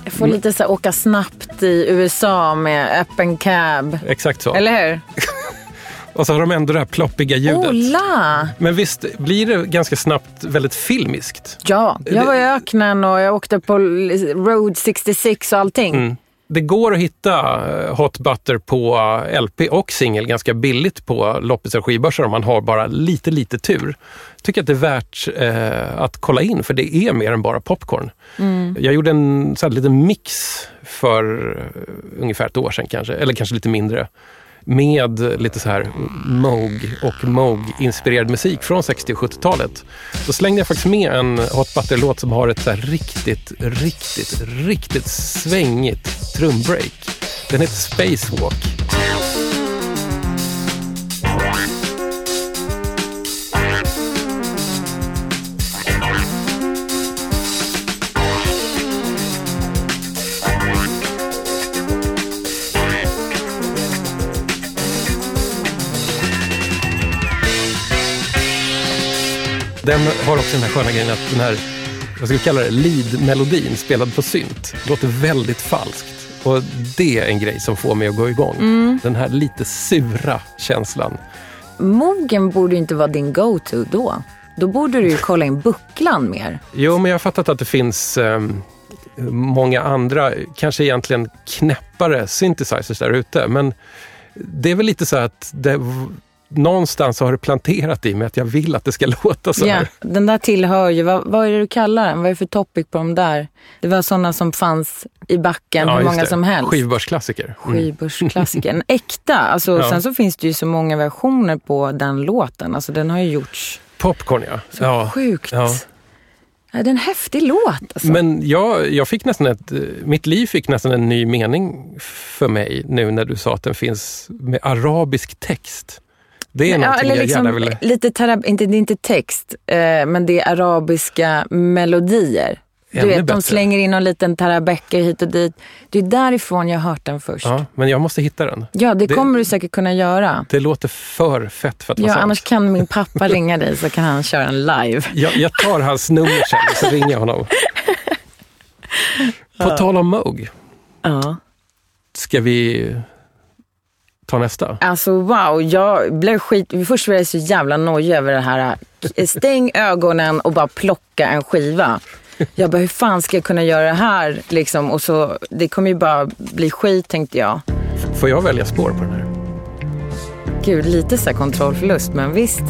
Jag får lite så här, åka snabbt i USA med öppen cab. Exakt så. Eller hur? Och så har de ändå det här ploppiga ljudet. Ola! Men visst blir det ganska snabbt väldigt filmiskt? Ja, jag var i öknen och jag åkte på Road 66 och allting. Mm. Det går att hitta eh, Hot Butter på eh, LP och singel ganska billigt på loppisar och skivbörsar om man har bara lite, lite tur. tycker att det är värt eh, att kolla in för det är mer än bara popcorn. Jag gjorde en så här, liten mix för eh, ungefär ett år sedan kanske, eller kanske lite mindre med lite så här Moog och Moog-inspirerad musik från 60 och 70-talet. Då slängde jag faktiskt med en Hot Butter-låt som har ett så här riktigt, riktigt, riktigt svängigt trumbreak. Den heter Spacewalk. Den har också den här sköna grejen att den här, vad ska vi kalla det, lead-melodin spelad på synt låter väldigt falskt. Och det är en grej som får mig att gå igång. Den här lite sura känslan. Mogen borde inte vara din go-to då. Då borde du ju kolla in bucklan mer. Jo, men jag har fattat att det finns ehm, många andra, kanske egentligen knäppare synthesizers där ute. Men det är väl lite så att det, någonstans har det planterat i mig att jag vill att det ska låta så Ja, här. den där tillhör ju, vad, vad är det du kallar den? Vad är det för topic på de där? Det var sådana som fanns i backen, hur just många det. som helst. Skivbörsklassiker. Mm. Skivbörsklassiker. En äkta. Alltså, Ja. Sen så finns det ju så många versioner på den låten. Alltså, den har ju gjorts Popcorn, ja. ja. sjukt. Ja. Ja, det är en häftig låt. Alltså. Men jag, jag fick nästan ett, eh, mitt liv fick nästan en ny mening för mig nu när du sa att den finns med arabisk text. Det är Ja, någonting jag liksom gärna vill... lite tarab, inte, det är inte text, eh, men det är arabiska melodier. Du Ännu vet, de slänger in någon liten tarabecka hit och dit. Det är därifrån jag har hört den först. Ja, Ja, men jag måste hitta den. det, Det- kommer du säkert kunna göra. Det låter för fett för att vara Ja, sant. annars kan min pappa ringa dig så kan han köra en live. jag, jag tar hans nummer sen och så ringer jag honom. På tal om Moog, Ja. ska vi ta nästa? Alltså wow, jag blev skit... Först var jag så jävla nojig över det här. Stäng ögonen och bara plocka en skiva. Jag bara, hur fan ska jag kunna göra det här? Liksom, och så, det kommer ju bara bli skit tänkte jag. Får jag välja spår på den här? Gud, lite så här kontrollförlust, men visst.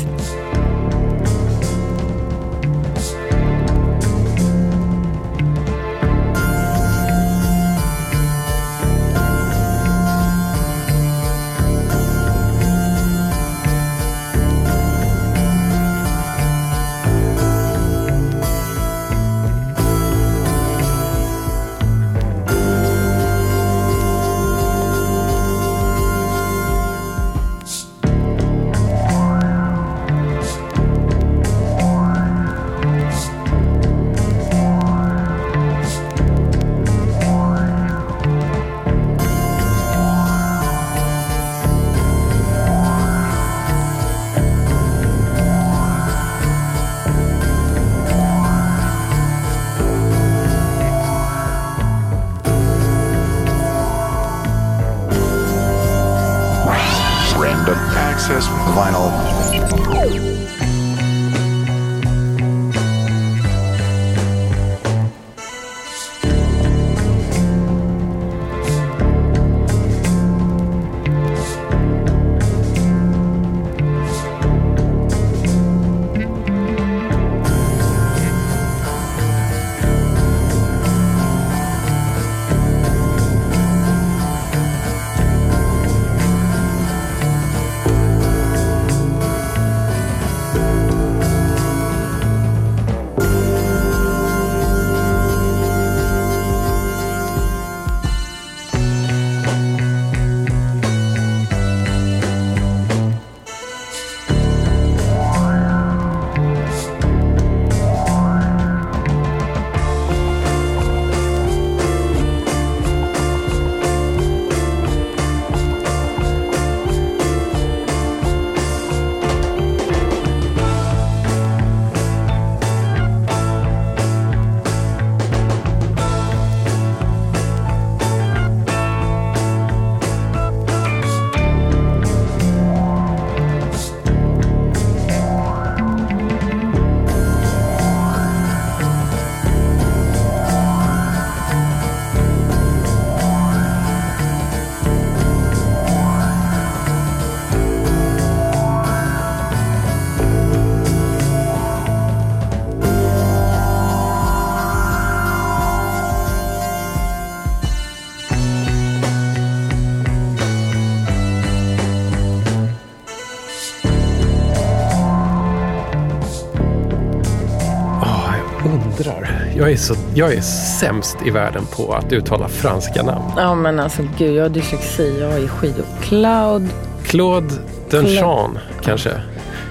Jag är, så, jag är sämst i världen på att uttala franska namn. Ja men alltså gud, jag har dyslexi. Jag är skit. Cloud. Claude Dunchamp kanske.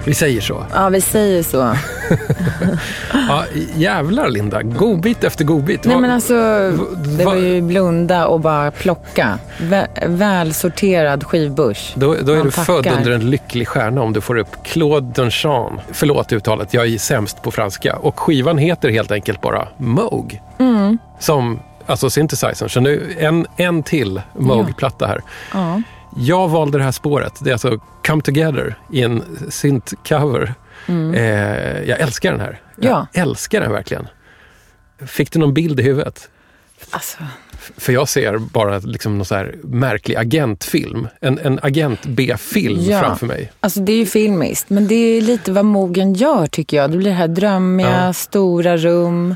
Vi säger så. Ja, vi säger så. Ja, jävlar Linda. Godbit efter godbit. Nej men alltså, det var ju blunda och bara plocka. Vä- välsorterad skivbörs. Då, då är du född tackar. under en lycklig stjärna om du får upp Claude Dunchamp. Förlåt uttalet, jag är sämst på franska. Och skivan heter helt enkelt bara Moog. Mm. Som, alltså synthesizern. Så nu en, en till Moog-platta här. Ja. Jag valde det här spåret. Det är alltså Come Together i en synt-cover. Eh, jag älskar den här. Jag Mm. Ja. älskar den verkligen. Fick du någon bild i huvudet? Alltså, För jag ser bara liksom någon så här märklig agentfilm. En, en agent B-film Ja. framför mig. alltså det är ju filmiskt, men det är lite vad mogen gör tycker jag. Det blir det här drömmiga, Ja. stora rum.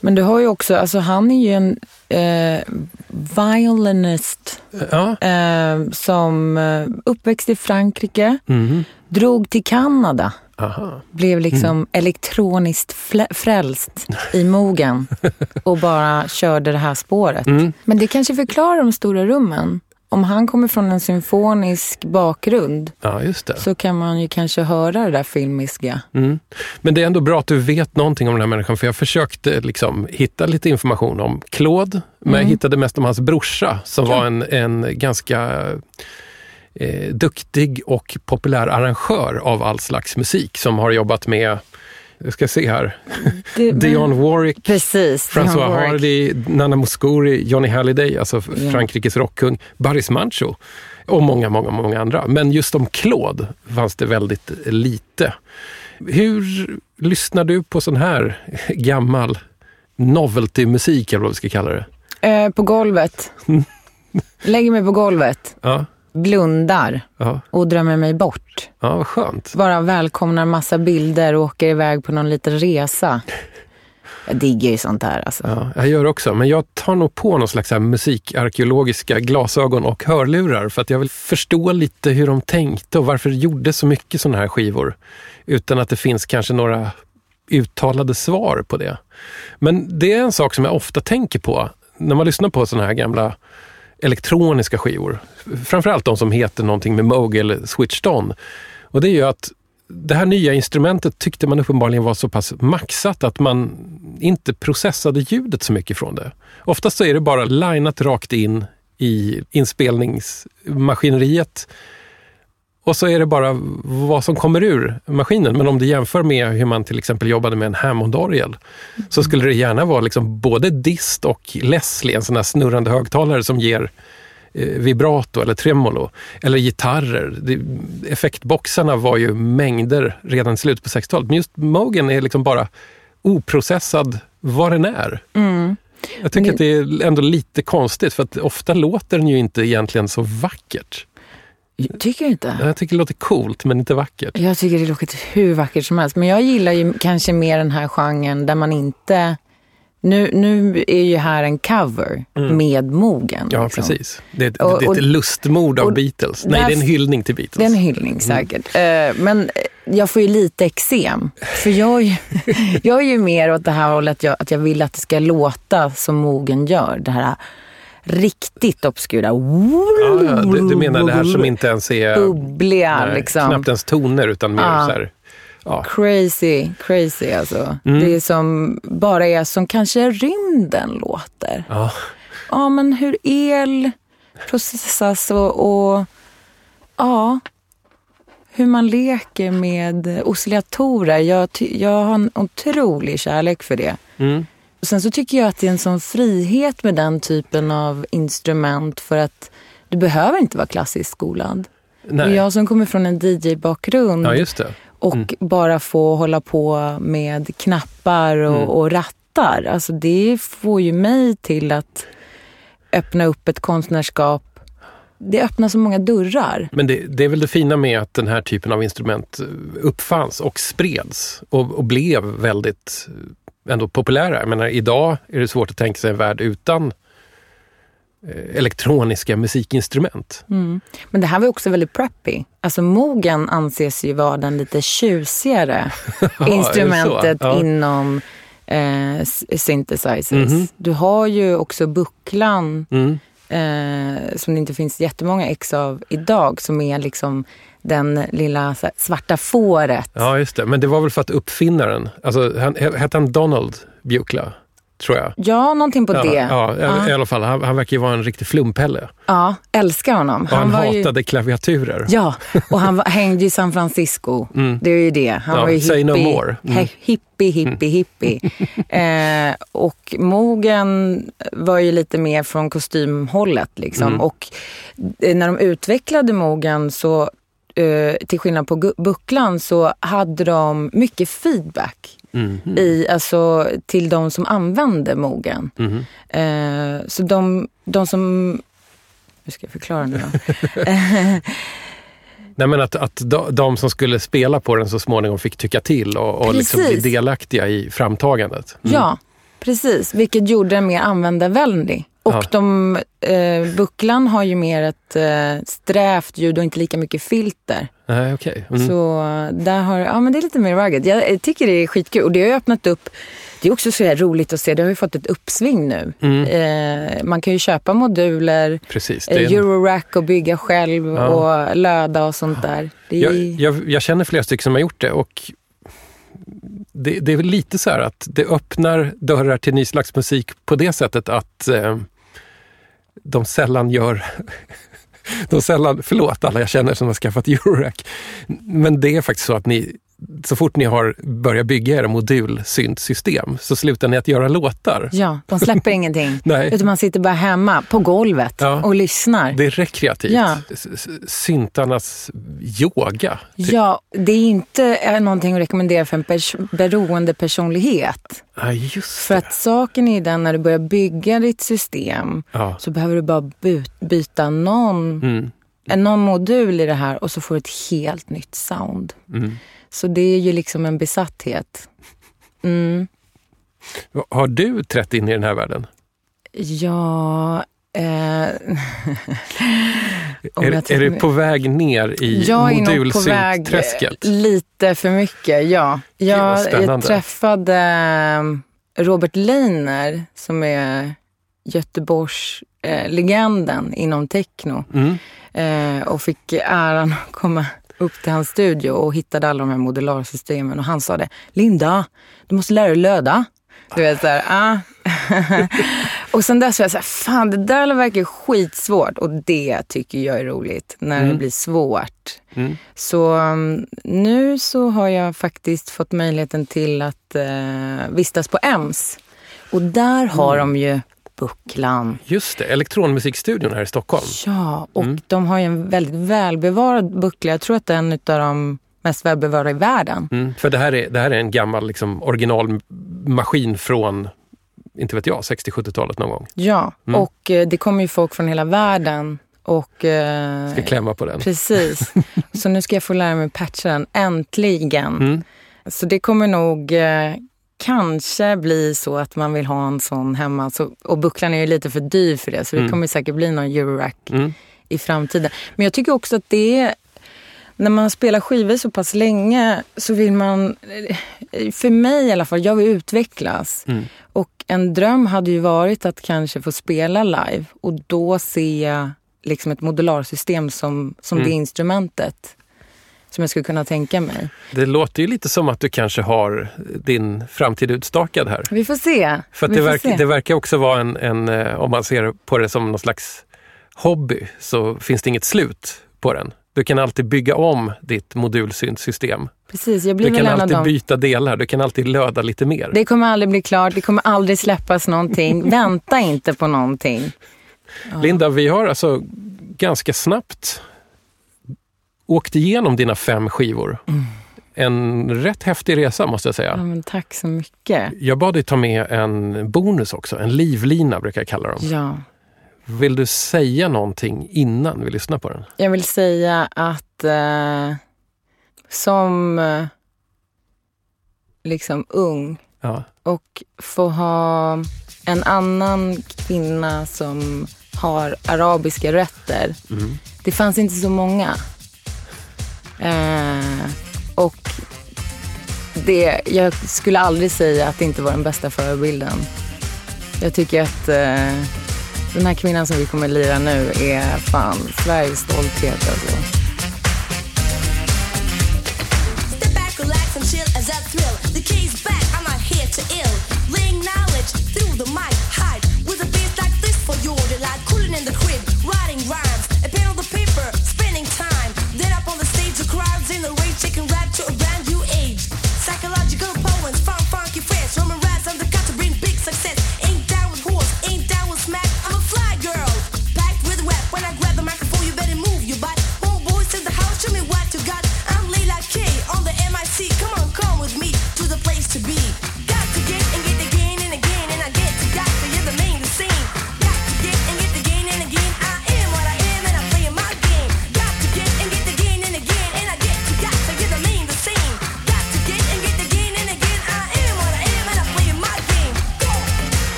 Men du har ju också, alltså han är ju en eh, violinist Ja. eh, som eh, uppväxt i Frankrike, Mhm. Drog till Kanada. Aha. blev liksom Mm. elektroniskt frälst i mogen och bara körde det här spåret. Mm. Men det kanske förklarar de stora rummen. Om han kommer från en symfonisk bakgrund Ja, så kan man ju kanske höra det där filmiska. Mm. Men det är ändå bra att du vet någonting om den här människan. För jag försökte liksom hitta lite information om Claude. Men jag hittade mest om hans brorsa som var en, en ganska eh, duktig och populär arrangör av all slags musik. Som har jobbat med, jag ska se här, Det, Dionne Warwick. Precis. François Dionne Warwick. Hardy, Nana Mouskouri, Johnny Halliday, alltså Ja. Frankrikes rockkung, Baris Mancho och många, många, många andra. Men just om Claude fanns det väldigt lite. Hur lyssnar du på sån här gammal novelty-musik, eller vad vi ska kalla det? Eh, på golvet. Lägger mig på golvet, Ja, blundar ja, och drömmer mig bort. ja vad skönt. Bara välkomnar massa bilder och åker iväg på någon liten resa. Jag diggar ju sånt här alltså. Ja, jag gör också, men jag tar nog på någon slags musikarkeologiska glasögon och hörlurar för att jag vill förstå lite hur de tänkte och varför de gjorde så mycket sådana här skivor. Utan att det finns kanske några uttalade svar på det. Men det är en sak som jag ofta tänker på när man lyssnar på sådana här gamla elektroniska skivor. Framförallt de som heter någonting med Moog eller Switched On. Och det är ju att det här nya instrumentet tyckte man uppenbarligen var så pass maxat att man inte processade ljudet så mycket från det. Oftast så är det bara linat rakt in i inspelningsmaskineriet och så är det bara vad som kommer ur maskinen. Men om du jämför med hur man till exempel jobbade med en Hammond-orgel så skulle det gärna vara liksom både dist och Leslie, en sån här snurrande högtalare som ger eh, vibrato eller tremolo. Eller gitarrer. Effektboxarna var ju mängder redan i slutet på 60-talet. Men just Mogen är liksom bara oprocessad vad den är. Jag tycker Men- att det är ändå lite konstigt för att ofta låter den ju inte egentligen så vackert. Tycker du inte? Jag tycker det låter coolt men inte vackert. Jag tycker det låter hur vackert som helst. Men jag gillar ju kanske mer den här genren där man inte... Nu, nu är ju här en cover med mogen. Mm. Ja, liksom. precis. Det är, ett- Och- det är ett lustmord av och Beatles. Nej, det är en hyllning till Beatles. Det är en hyllning säkert. Eh, Men jag får ju lite eksem. För jag, är ju- jag är ju mer åt det här hållet jag, att jag vill att det ska låta som mogen gör. Det här riktigt obskura. Ja, ja, du, du menar det här som inte ens är... Bubbliga nej, liksom. Knappt ens toner utan mer Ja. så här... Ja. Crazy, crazy alltså. Mm. Det är som bara är som kanske rymden låter. Ja. Ja, men hur el processas och, och ja, hur man leker med oscillatorer. Jag, jag har en otrolig kärlek för det. Mm. Och sen så tycker jag att det är en sån frihet med den typen av instrument för att du behöver inte vara klassiskt skolad. Och Nej. jag som kommer från en DJ-bakgrund ja, just det. och bara få hålla på med knappar och, Mm. och rattar. Alltså det får ju mig till att öppna upp ett konstnärskap. Det öppnar så många dörrar. Men det, det är väl det fina med att den här typen av instrument uppfanns och spreds och, och blev väldigt ändå populära. Jag menar, idag är det svårt att tänka sig en värld utan eh, elektroniska musikinstrument. Men det här var också väldigt preppy. Alltså mogen anses ju vara den lite tjusigare så? instrumentet Ja. inom eh, synthesizers. Mhm. Du har ju också bucklan Mm. eh, som det inte finns jättemånga ex av idag som är liksom den lilla svarta fåret. Ja, just det. Men det var väl för att uppfinnaren, alltså han, hette han Donald Bukla? Tror jag. Ja, någonting på ja, det. Ja, i- i alla fall. Han, han verkar ju vara en riktig flumpelle. Ja, älskar honom. Och han, var ju- hatade klaviaturer. Ja, och han var, hängde i San Francisco. Det är ju det. Han Ja, var ju say hippie, no more. Mm. hippie, hippie, hippie. eh, och Mogen var ju lite mer från kostymhållet. Liksom. Mm. Och eh, när de utvecklade Mogen så eh, till skillnad på Bucklan så hade de mycket feedback Mhm. i, alltså, till de som använde Mogen. Mhm. Eh, så de, de som... Hur ska jag förklara nu då? Nej, men att, att de, de som skulle spela på den så småningom fick tycka till och, och liksom bli delaktiga i framtagandet. Mm. Ja, precis. Vilket gjorde den mer användarvänlig. Och Ja. de, eh, bucklan har ju mer ett eh, strävt ljud och inte lika mycket filter. Nej, okej. Mm. Så där har, ja men det är lite mer rugged. Jag tycker det är skitkul och det har ju öppnat upp, det är också så här roligt att se, det har ju fått ett uppsving nu. Mm. Eh, man kan ju köpa moduler, Precis. Eh, en, Eurorack och bygga själv Ja. och löda och sånt där. Är, jag, jag, jag känner flera stycken som har gjort det och det, det är lite så här att det öppnar dörrar till ny slags musik på det sättet att eh, de sällan gör de sällan, förlåt alla jag känner som har skaffat Eurorack, men det är faktiskt så att ni så fort ni har börjat bygga era modulsyntsystem så slutar ni att göra låtar. Ja, de släpper ingenting. Nej. Utan man sitter bara hemma på golvet Ja. och lyssnar. Det är rekreativt. Ja. Syntarnas yoga. typ. Ja, det är inte eh, någonting att rekommendera för en pers- beroende personlighet. Ja, just För det. att saken är den när du börjar bygga ditt system Ja. så behöver du bara by- byta någon, Mm. en någon modul i det här och så får du ett helt nytt sound. Mm. Så det är ju liksom en besatthet. Mm. Har du trätt in i den här världen? Ja... Eh, Är, jag är du på väg ner i modulsyntträsket? lite för mycket, ja. Jag, jag träffade eh, Robert Leiner som är Göteborgs eh, legenden inom techno Mm. eh, och fick äran att komma upp till hans studio och hittade alla de här modularsystemen och han sa det, Linda, du måste lära dig löda. Du vet såhär, ah. och sen dess var jag såhär, fan det där verkar skitsvårt och det tycker jag är roligt när det blir svårt. Mm. Så um, nu så har jag faktiskt fått möjligheten till att eh, vistas på EMS. Och där har de ju Bucklan. Just det, elektronmusikstudion här i Stockholm. Ja, och de har ju en väldigt välbevarad buckla. Jag tror att det är en av de mest välbevarade i världen. Mm. För det här, är, det här är en gammal liksom, originalmaskin från, inte vet jag, 60-70-talet någon gång. Ja, Mm. och eh, det kommer ju folk från hela världen. Och, eh, Ska klämma på den. Precis. Så nu ska jag få lära mig patcha den, äntligen. Mm. Så det kommer nog eh, kanske bli så att man vill ha en sån hemma. Så, och bucklan är ju lite för dyr för det, så det kommer säkert bli någon Eurorack Mm. i framtiden. Men jag tycker också att det är, när man spelar skivor så pass länge så vill man, för mig i alla fall, jag vill utvecklas. Mm. Och en dröm hade ju varit att kanske få spela live och då se liksom ett modularsystem som, som Mm. det instrumentet. Som jag skulle kunna tänka mig. Det låter ju lite som att du kanske har din framtid utstakad här. Vi får se. För det, får verk, se. det verkar också vara en, en, eh, om man ser på det som någon slags hobby, så finns det inget slut på den. Du kan alltid bygga om ditt modulsyntsystem. Precis, jag blir Du kan alltid byta delar, du kan alltid löda lite mer. Det kommer aldrig bli klart, det kommer aldrig släppas någonting. Vänta inte på någonting. Linda, vi har alltså ganska snabbt åkt igenom dina fem skivor. En rätt häftig resa måste jag Ja, säga. men tack så mycket. Jag bad dig ta med en bonus också, en livlina brukar jag kalla dem. Ja. Vill du säga någonting innan vi lyssnar på den? Jag vill säga att eh, som eh, liksom ung Ja. och få ha en annan kvinna som har arabiska rötter. Det fanns inte så många. Eh, och det, jag skulle aldrig säga att det inte var den bästa förebilden. Jag tycker att eh, den här kvinnan som vi kommer lira nu är fan Sveriges stolthet alltså. Step back, relax, and chill as The back, I'm not here to ill. Laying knowledge through the mic, hide with a beast like this for your delight. Cooling in the crib,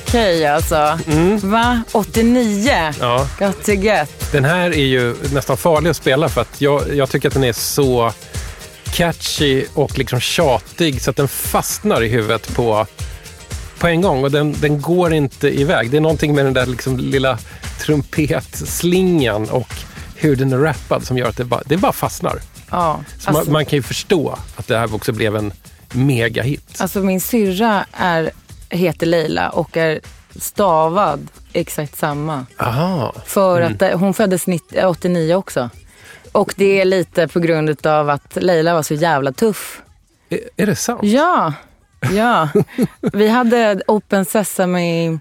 K alltså. Va? 89? Ja. Got to get. Den här är ju nästan farlig att spela för att jag, jag tycker att den är så catchy och liksom tjatig så att den fastnar i huvudet på, på en gång och den, den går inte iväg. Det är någonting med den där liksom lilla trumpetslingan och hur den är rappad som gör att det bara, det bara fastnar. Ja. Så Alltså, man, man kan ju förstå att det här också blev en megahit. alltså min syrra är, heter Leila och är stavad exakt samma. Aha. För att eh, hon föddes 90, 89 också. Och det är lite på grund av att Leila var så jävla tuff. Är, är det sant? Ja, ja. Vi hade Open Sesame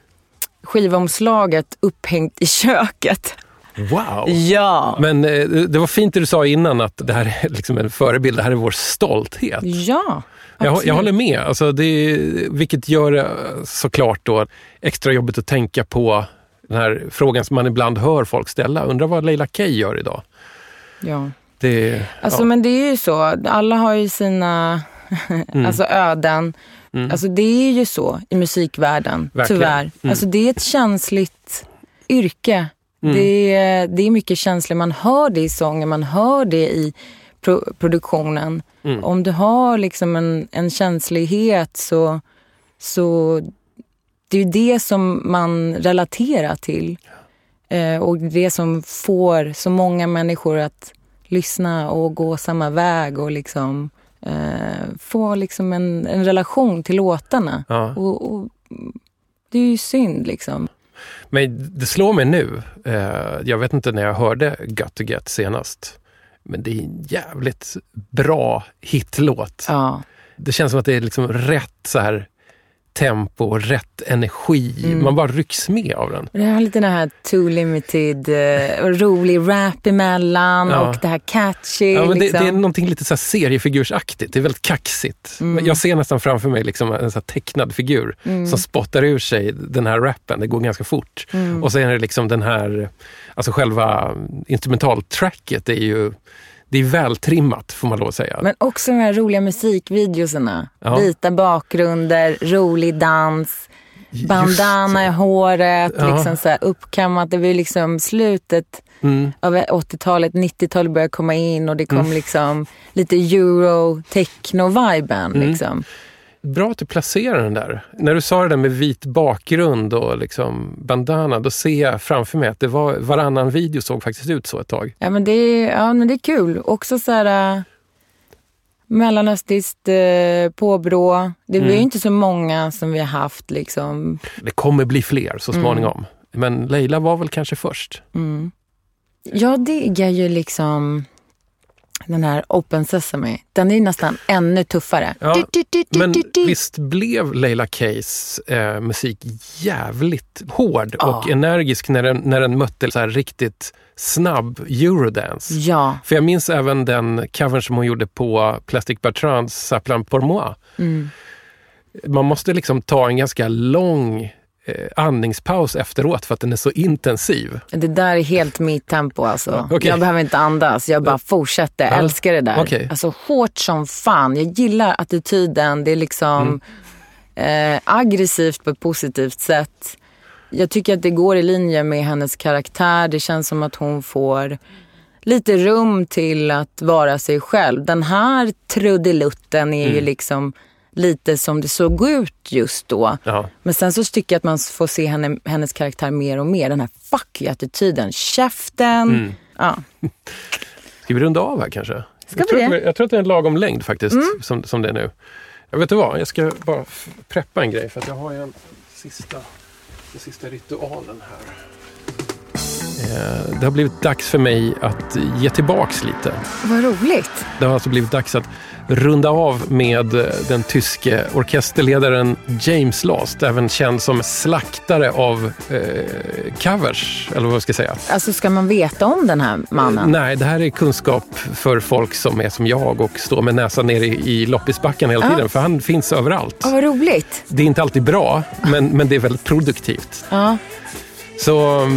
skivomslaget upphängt i köket. Wow! Ja. Men eh, det var fint det du sa innan att det här är liksom en förebild, det här är vår stolthet. Ja, Jag, jag håller med, alltså det, vilket gör det såklart då extra jobbigt att tänka på den här frågan som man ibland hör folk ställa. Undrar vad Leila K gör idag? Ja. Det, Alltså ja. men det är ju så, alla har ju sina alltså öden. Alltså det är ju så i musikvärlden, Mm. Verkligen. tyvärr. Mm. Alltså det är ett känsligt yrke. Det, är, det är mycket känslor, man hör det i sången, man hör det i pro- produktionen. Mm. Om du har liksom en, en känslighet så, så det är ju det som man relaterar till. Eh, och det som får så många människor att lyssna och gå samma väg och liksom eh, få liksom en, en relation till låtarna. Ja. Och, och, det är ju synd liksom. Men det slår mig nu, eh, jag vet inte när jag hörde Got to Get senast, men det är en jävligt bra hitlåt. Ja. Det känns som att det är liksom rätt så här tempo, och rätt energi. Mm. Man bara rycks med av den. Det har lite den här too limited, eh, rolig rap emellan Ja. och det här catchy. Ja, men det, liksom. det är någonting lite så här seriefigursaktigt. Det är väldigt kaxigt. Mm. Jag ser nästan framför mig liksom en så här tecknad figur som spottar ur sig den här rappen. Det går ganska fort. Mm. Och så är det liksom den här, alltså själva instrumentaltracket är ju det är vältrimmat får man lov att säga. Men också de här roliga musikvideorna. Ja. Vita bakgrunder, rolig dans, bandana i håret, Ja. liksom så här uppkammat. Det var ju liksom slutet Mm. av 80-talet, 90-talet började komma in och det kom liksom lite euro techno-viben. Mm. Liksom. Bra att du placerar den där. När du sa det där med vit bakgrund och liksom bandana, då ser jag framför mig att det var varannan video såg faktiskt ut så ett tag. Ja, men det är, ja, men det är kul. Också så här äh, mellanöstiskt äh, påbrå. Det ju Mm. inte så många som vi har haft liksom. Det kommer bli fler så småningom. Men Leila var väl kanske först. Jag diggar ju liksom den här Open Sesame. Den är nästan ännu tuffare. Ja, Du, du, du, Men visst blev Leila Keys eh, musik jävligt hård och energisk när den, när den mötte så här riktigt snabb eurodance? Ja, För jag minns även den covern som hon gjorde på Plastic Bertrands Saplan pour moi. Mm. Man måste liksom ta en ganska lång andningspaus efteråt för att den är så intensiv. det där är helt mitt tempo alltså. Okej. Jag behöver inte andas, jag bara fortsätter. Ja, Älskar det där. okej. Alltså hårt som fan. Jag gillar attityden. Det är liksom Mm. eh, aggressivt på ett positivt sätt. Jag tycker att det går i linje med hennes karaktär. Det känns som att hon får lite rum till att vara sig själv. Den här trudelutten är Mm. ju liksom lite som det såg ut just då. Ja. Men sen så tycker jag att man får se henne, hennes karaktär mer och mer. Den här fuck attityden käften. Mm. Ja. Ska vi runda av här kanske? Jag, tror? Mm. att jag tror att det är en lagom längd faktiskt, som, som det är nu. Jag vet du vad, jag ska bara preppa en grej för att jag har ju en sista, den sista ritualen här. Eh, Det har blivit dags för mig att ge tillbaks lite. Vad roligt. Det har alltså blivit dags att runda av med eh, den tyske orkesterledaren James Last, även känd som slaktare av eh, covers, eller vad jag ska säga. Alltså ska man veta om den här mannen? Nej, det här är kunskap för folk som är som jag och står med näsan ner i, i loppisbacken hela Ja. tiden, för han finns överallt. Ja, vad roligt. Det är inte alltid bra, men, men det är väldigt produktivt. Ja, Så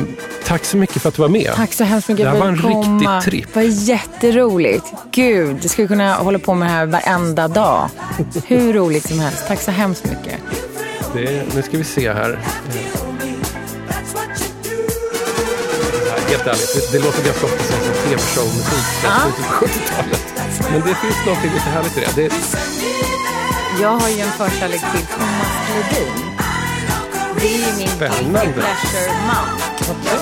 tack så mycket för att du var med. tack så hemskt mycket Det här för var en att komma. riktig tripp. Det var jätteroligt. Gud, jag skulle kunna hålla på med det här varenda dag. Hur roligt som helst. Tack så hemskt mycket. Det, nu ska vi se här. Helt ärligt, det, det låter ganska ofta som som tv-showmusik från Ja. slutet på 70-talet. Men det finns något lite härligt i det. det. Jag har ju en förkärlek till Thomas Ledin. Det är ju min Spännande. guilty pleasure-man. Jag